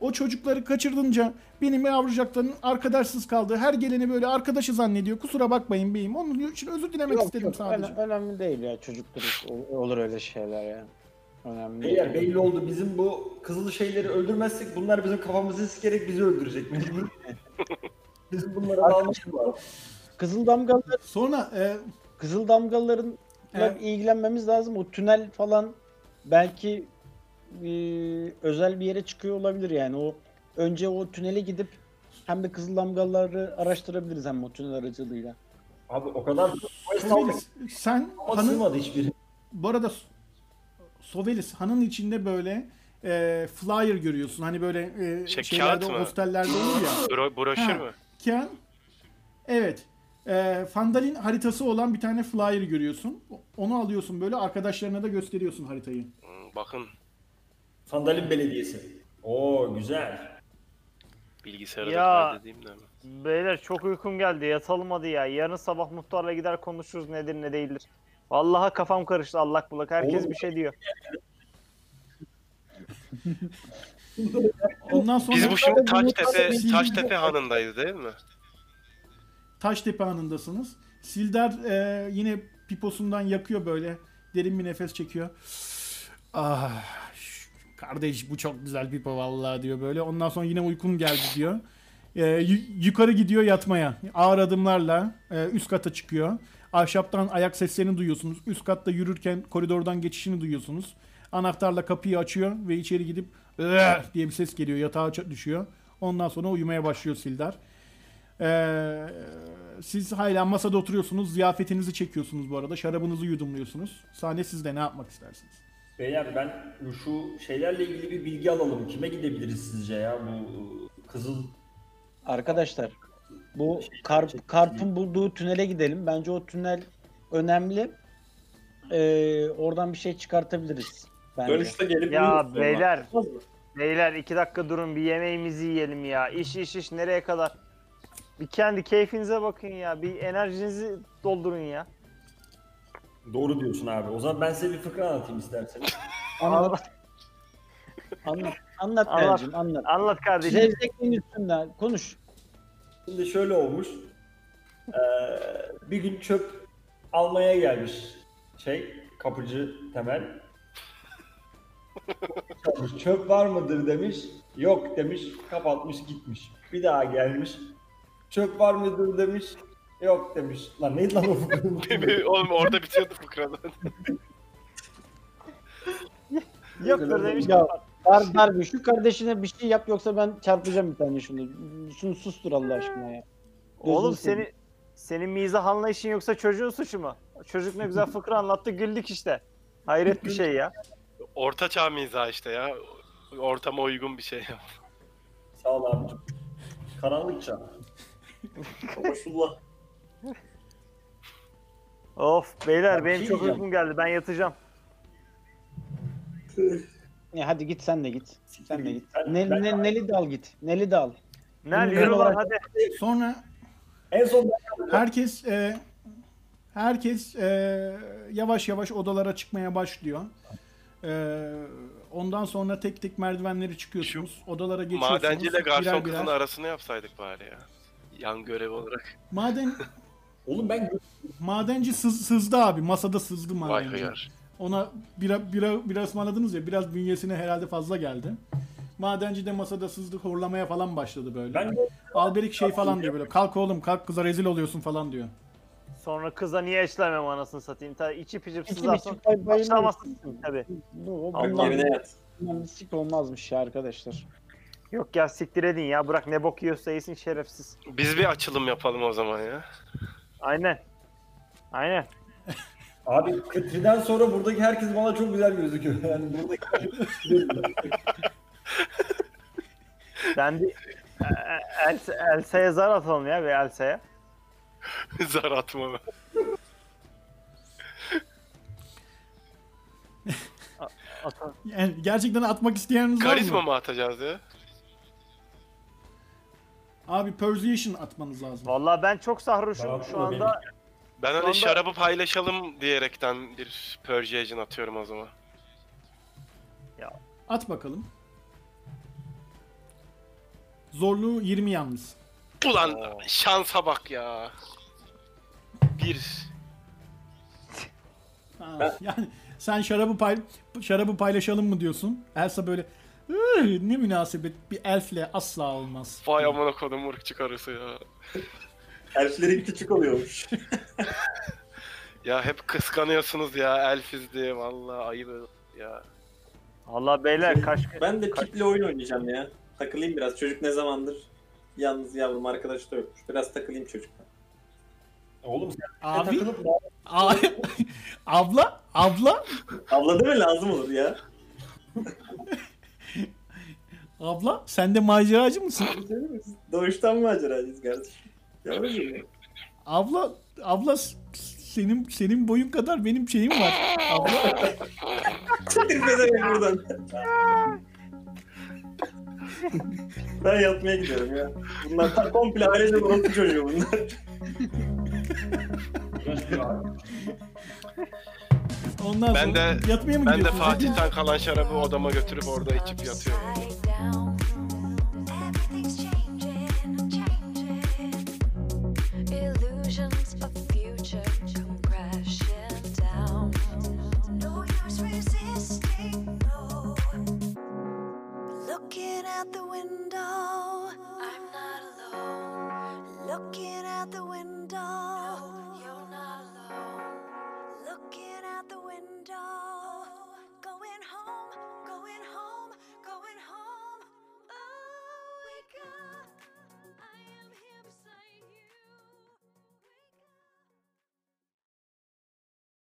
O çocukları kaçırdınca benim yavrucakların arkadaşsız kaldığı her geleni böyle arkadaşı zannediyor. Kusura bakmayın beyim. Onun için özür dilemek Yok, istedim yok, sadece. öne- önemli değil ya çocuktur ol- olur öyle şeyler ya. Önemli Beyler değil. belli oldu. Bizim bu kızıl şeyleri öldürmezsek bunlar bizim kafamızı sikerek bizi öldürecek mecbur. <laughs> bizim bunlara dalmışız var. Kızıl damgalar Sonra e, Kızıl damgaların Evet. ilgilenmemiz lazım. O tünel falan belki e, özel bir yere çıkıyor olabilir yani. O önce o tünele gidip hem de kızıl damgaları araştırabiliriz hem o tünel aracılığıyla. Abi o kadar Sovelis sen ama hanın sığmadı hiçbiri. bu arada Sovelis hanın içinde böyle e, flyer görüyorsun. Hani böyle e, Şey, şeylerde kağıt mı? hostellerde olur ya. <laughs> Bro, broşür Ha. mü? Ken evet. E, Fandalin haritası olan bir tane flyer görüyorsun. Onu alıyorsun böyle arkadaşlarına da gösteriyorsun haritayı. Hmm, Bakın Sandalin Belediyesi. Oo güzel. bilgisayarı Ya. da kaydedeyim de. hemen. Beyler çok uykum geldi. Yatalım hadi ya. Yarın sabah muhtarla gider konuşuruz nedir ne değildir. Vallahi kafam karıştı allak bullak. Herkes Oğlum. bir şey diyor. <laughs> Ondan sonra Biz bu şimdi Taştepe, Taştepe Hanı'ndayız değil mi? Taştepe Hanı'ndasınız. Sildar e, yine piposundan yakıyor böyle. Derin bir nefes çekiyor. Ah kardeş bu çok güzel pipo vallahi diyor böyle. Ondan sonra yine uykum geldi diyor. E, yu- yukarı gidiyor yatmaya. Ağır adımlarla e, üst kata çıkıyor. Ahşaptan ayak seslerini duyuyorsunuz. Üst katta yürürken koridordan geçişini duyuyorsunuz. Anahtarla kapıyı açıyor ve içeri gidip "Ugh!" diye bir ses geliyor. Yatağa düşüyor. Ondan sonra uyumaya başlıyor Sildar. Ee, siz hala masada oturuyorsunuz. Ziyafetinizi çekiyorsunuz bu arada. Şarabınızı yudumluyorsunuz. Sahne sizde ne yapmak istersiniz? Beyler ben şu şeylerle ilgili bir bilgi alalım. Kime gidebiliriz sizce ya bu e, kızıl Arkadaşlar bu Karp, Karp'ın bulduğu tünele gidelim. Bence o tünel önemli. Ee, oradan bir şey çıkartabiliriz. Bence. Dönüşte gelip Ya sonra. beyler. Beyler iki dakika durun bir yemeğimizi yiyelim ya. İş iş iş nereye kadar? Bir kendi keyfinize bakın ya. Bir enerjinizi doldurun ya. Doğru diyorsun abi. O zaman ben size bir fıkra anlatayım isterseniz. <laughs> Anlat. anlat. Anlat Anlat. Anlat. Anlat kardeşim. Zevzekliğin üstünden konuş. Şimdi şöyle olmuş. Ee, bir gün çöp almaya gelmiş şey kapıcı Temel. Çöp var mıdır demiş. Yok demiş. Kapatmış gitmiş. Bir daha gelmiş. Çöp var mıdır demiş. Yok demiş. Lan neydi lan o fıkra? <laughs> Oğlum orada bitiyordu fıkralar. Yoktur demiş. Ya Dar, Darby şu kardeşine bir şey yap yoksa ben çarpacağım bir tane şunu. Şunu sustur Allah aşkına ya. Oğlum Gözünü seveyim. seni senin mizah anlayışın yoksa çocuğun suçu mu? Çocuk ne güzel fıkra anlattı güldük işte. Hayret bir şey ya. Orta çağ mizahı işte ya. Ortama uygun bir şey. Sağ ol abicim. Karanlık çağ. <laughs> Maşallah. Of beyler benim şey çok diyeceğim. uykum geldi ben yatacağım. Ya hadi git sen de git. Sen de git. Ben- ne, Neli de al git. Neli de al. Nel yürü lan hadi. Sonra En son herkes e, herkes e, yavaş yavaş odalara çıkmaya başlıyor. E, ondan sonra tek tek merdivenleri çıkıyorsunuz. Odalara geçiyorsunuz. Madenciyle garson birer kızın birer. arasını yapsaydık bari ya. Yan görev olarak. Maden <laughs> Oğlum ben madenci sız, sızdı abi. Masada sızdı Vay madenci. hıyar. Ona bira, bira, bira ısmarladınız ya biraz bünyesine herhalde fazla geldi. Madenci de masada sızdı horlamaya falan başladı böyle. ben Alberik şey falan diyor böyle kalk oğlum kalk kıza rezil oluyorsun falan diyor. Sonra kıza niye eşlemem anasını satayım. Ta içip içip İçim sızarsan içim bay- bayılırım. başlamazsın tabi. Bu, yat. sik olmazmış ya arkadaşlar. Yok ya siktir edin ya bırak ne bok yiyorsa yesin şerefsiz. Biz bir açılım yapalım o zaman ya. Aynen. Aynen. abi Kıtri'den sonra buradaki herkes bana çok güzel gözüküyor. <laughs> Yani buradaki Ben bir e, e, Elsa, Elsa'ya zar atalım ya ve Elsa'ya. <laughs> Zar atma. Atalım. Yani gerçekten atmak isteyeniniz var Karizma mı? mı atacağız ya? Abi Persuasion atmanız lazım. Vallahi ben çok sarhoşum şu anda. Ben hani anda- şarabı paylaşalım diyerekten bir Persuasion atıyorum o zaman. At bakalım. Zorluğu 20 yalnız. Ulan şansa bak ya. Bir. Ha, yani sen şarabı pay şarabı paylaşalım mı diyorsun? Elsa böyle "Üh, ne münasebet bir elfle asla olmaz. Vay amına kodum ırkçı karısı ya. Elflerin küçük oluyormuş. Ya hep kıskanıyorsunuz ya elfiz diye vallahi ayıp ya. Allah beyler kaç ben de Pip'le oyun oynayacağım ya. Takılayım biraz. Çocuk ne zamandır yalnız yavrum arkadaş da yokmuş. Biraz takılayım çocukla. Oğlum sen Abi takılıp <laughs> abla abla Abla deme lazım olur ya. Abla sen de maceracı mısın? Doğuştan maceracıyız kardeşim. Yavrucuğum ya. Abla abla senin senin boyun kadar benim şeyim var. Abla ne demek buradan? ben yatmaya gidiyorum ya. Bunlar ta komple ailece orospu çocuğu bunlar. <laughs> ondan Ben sonra de- yatmaya mı Ben de gidiyorsun? Fatih'ten kalan şarabı odama götürüp orada içip yatıyorum. Looking out the window, I'm not alone. Looking out the window, out the window. Going home, going home, going home. Oh, wake up.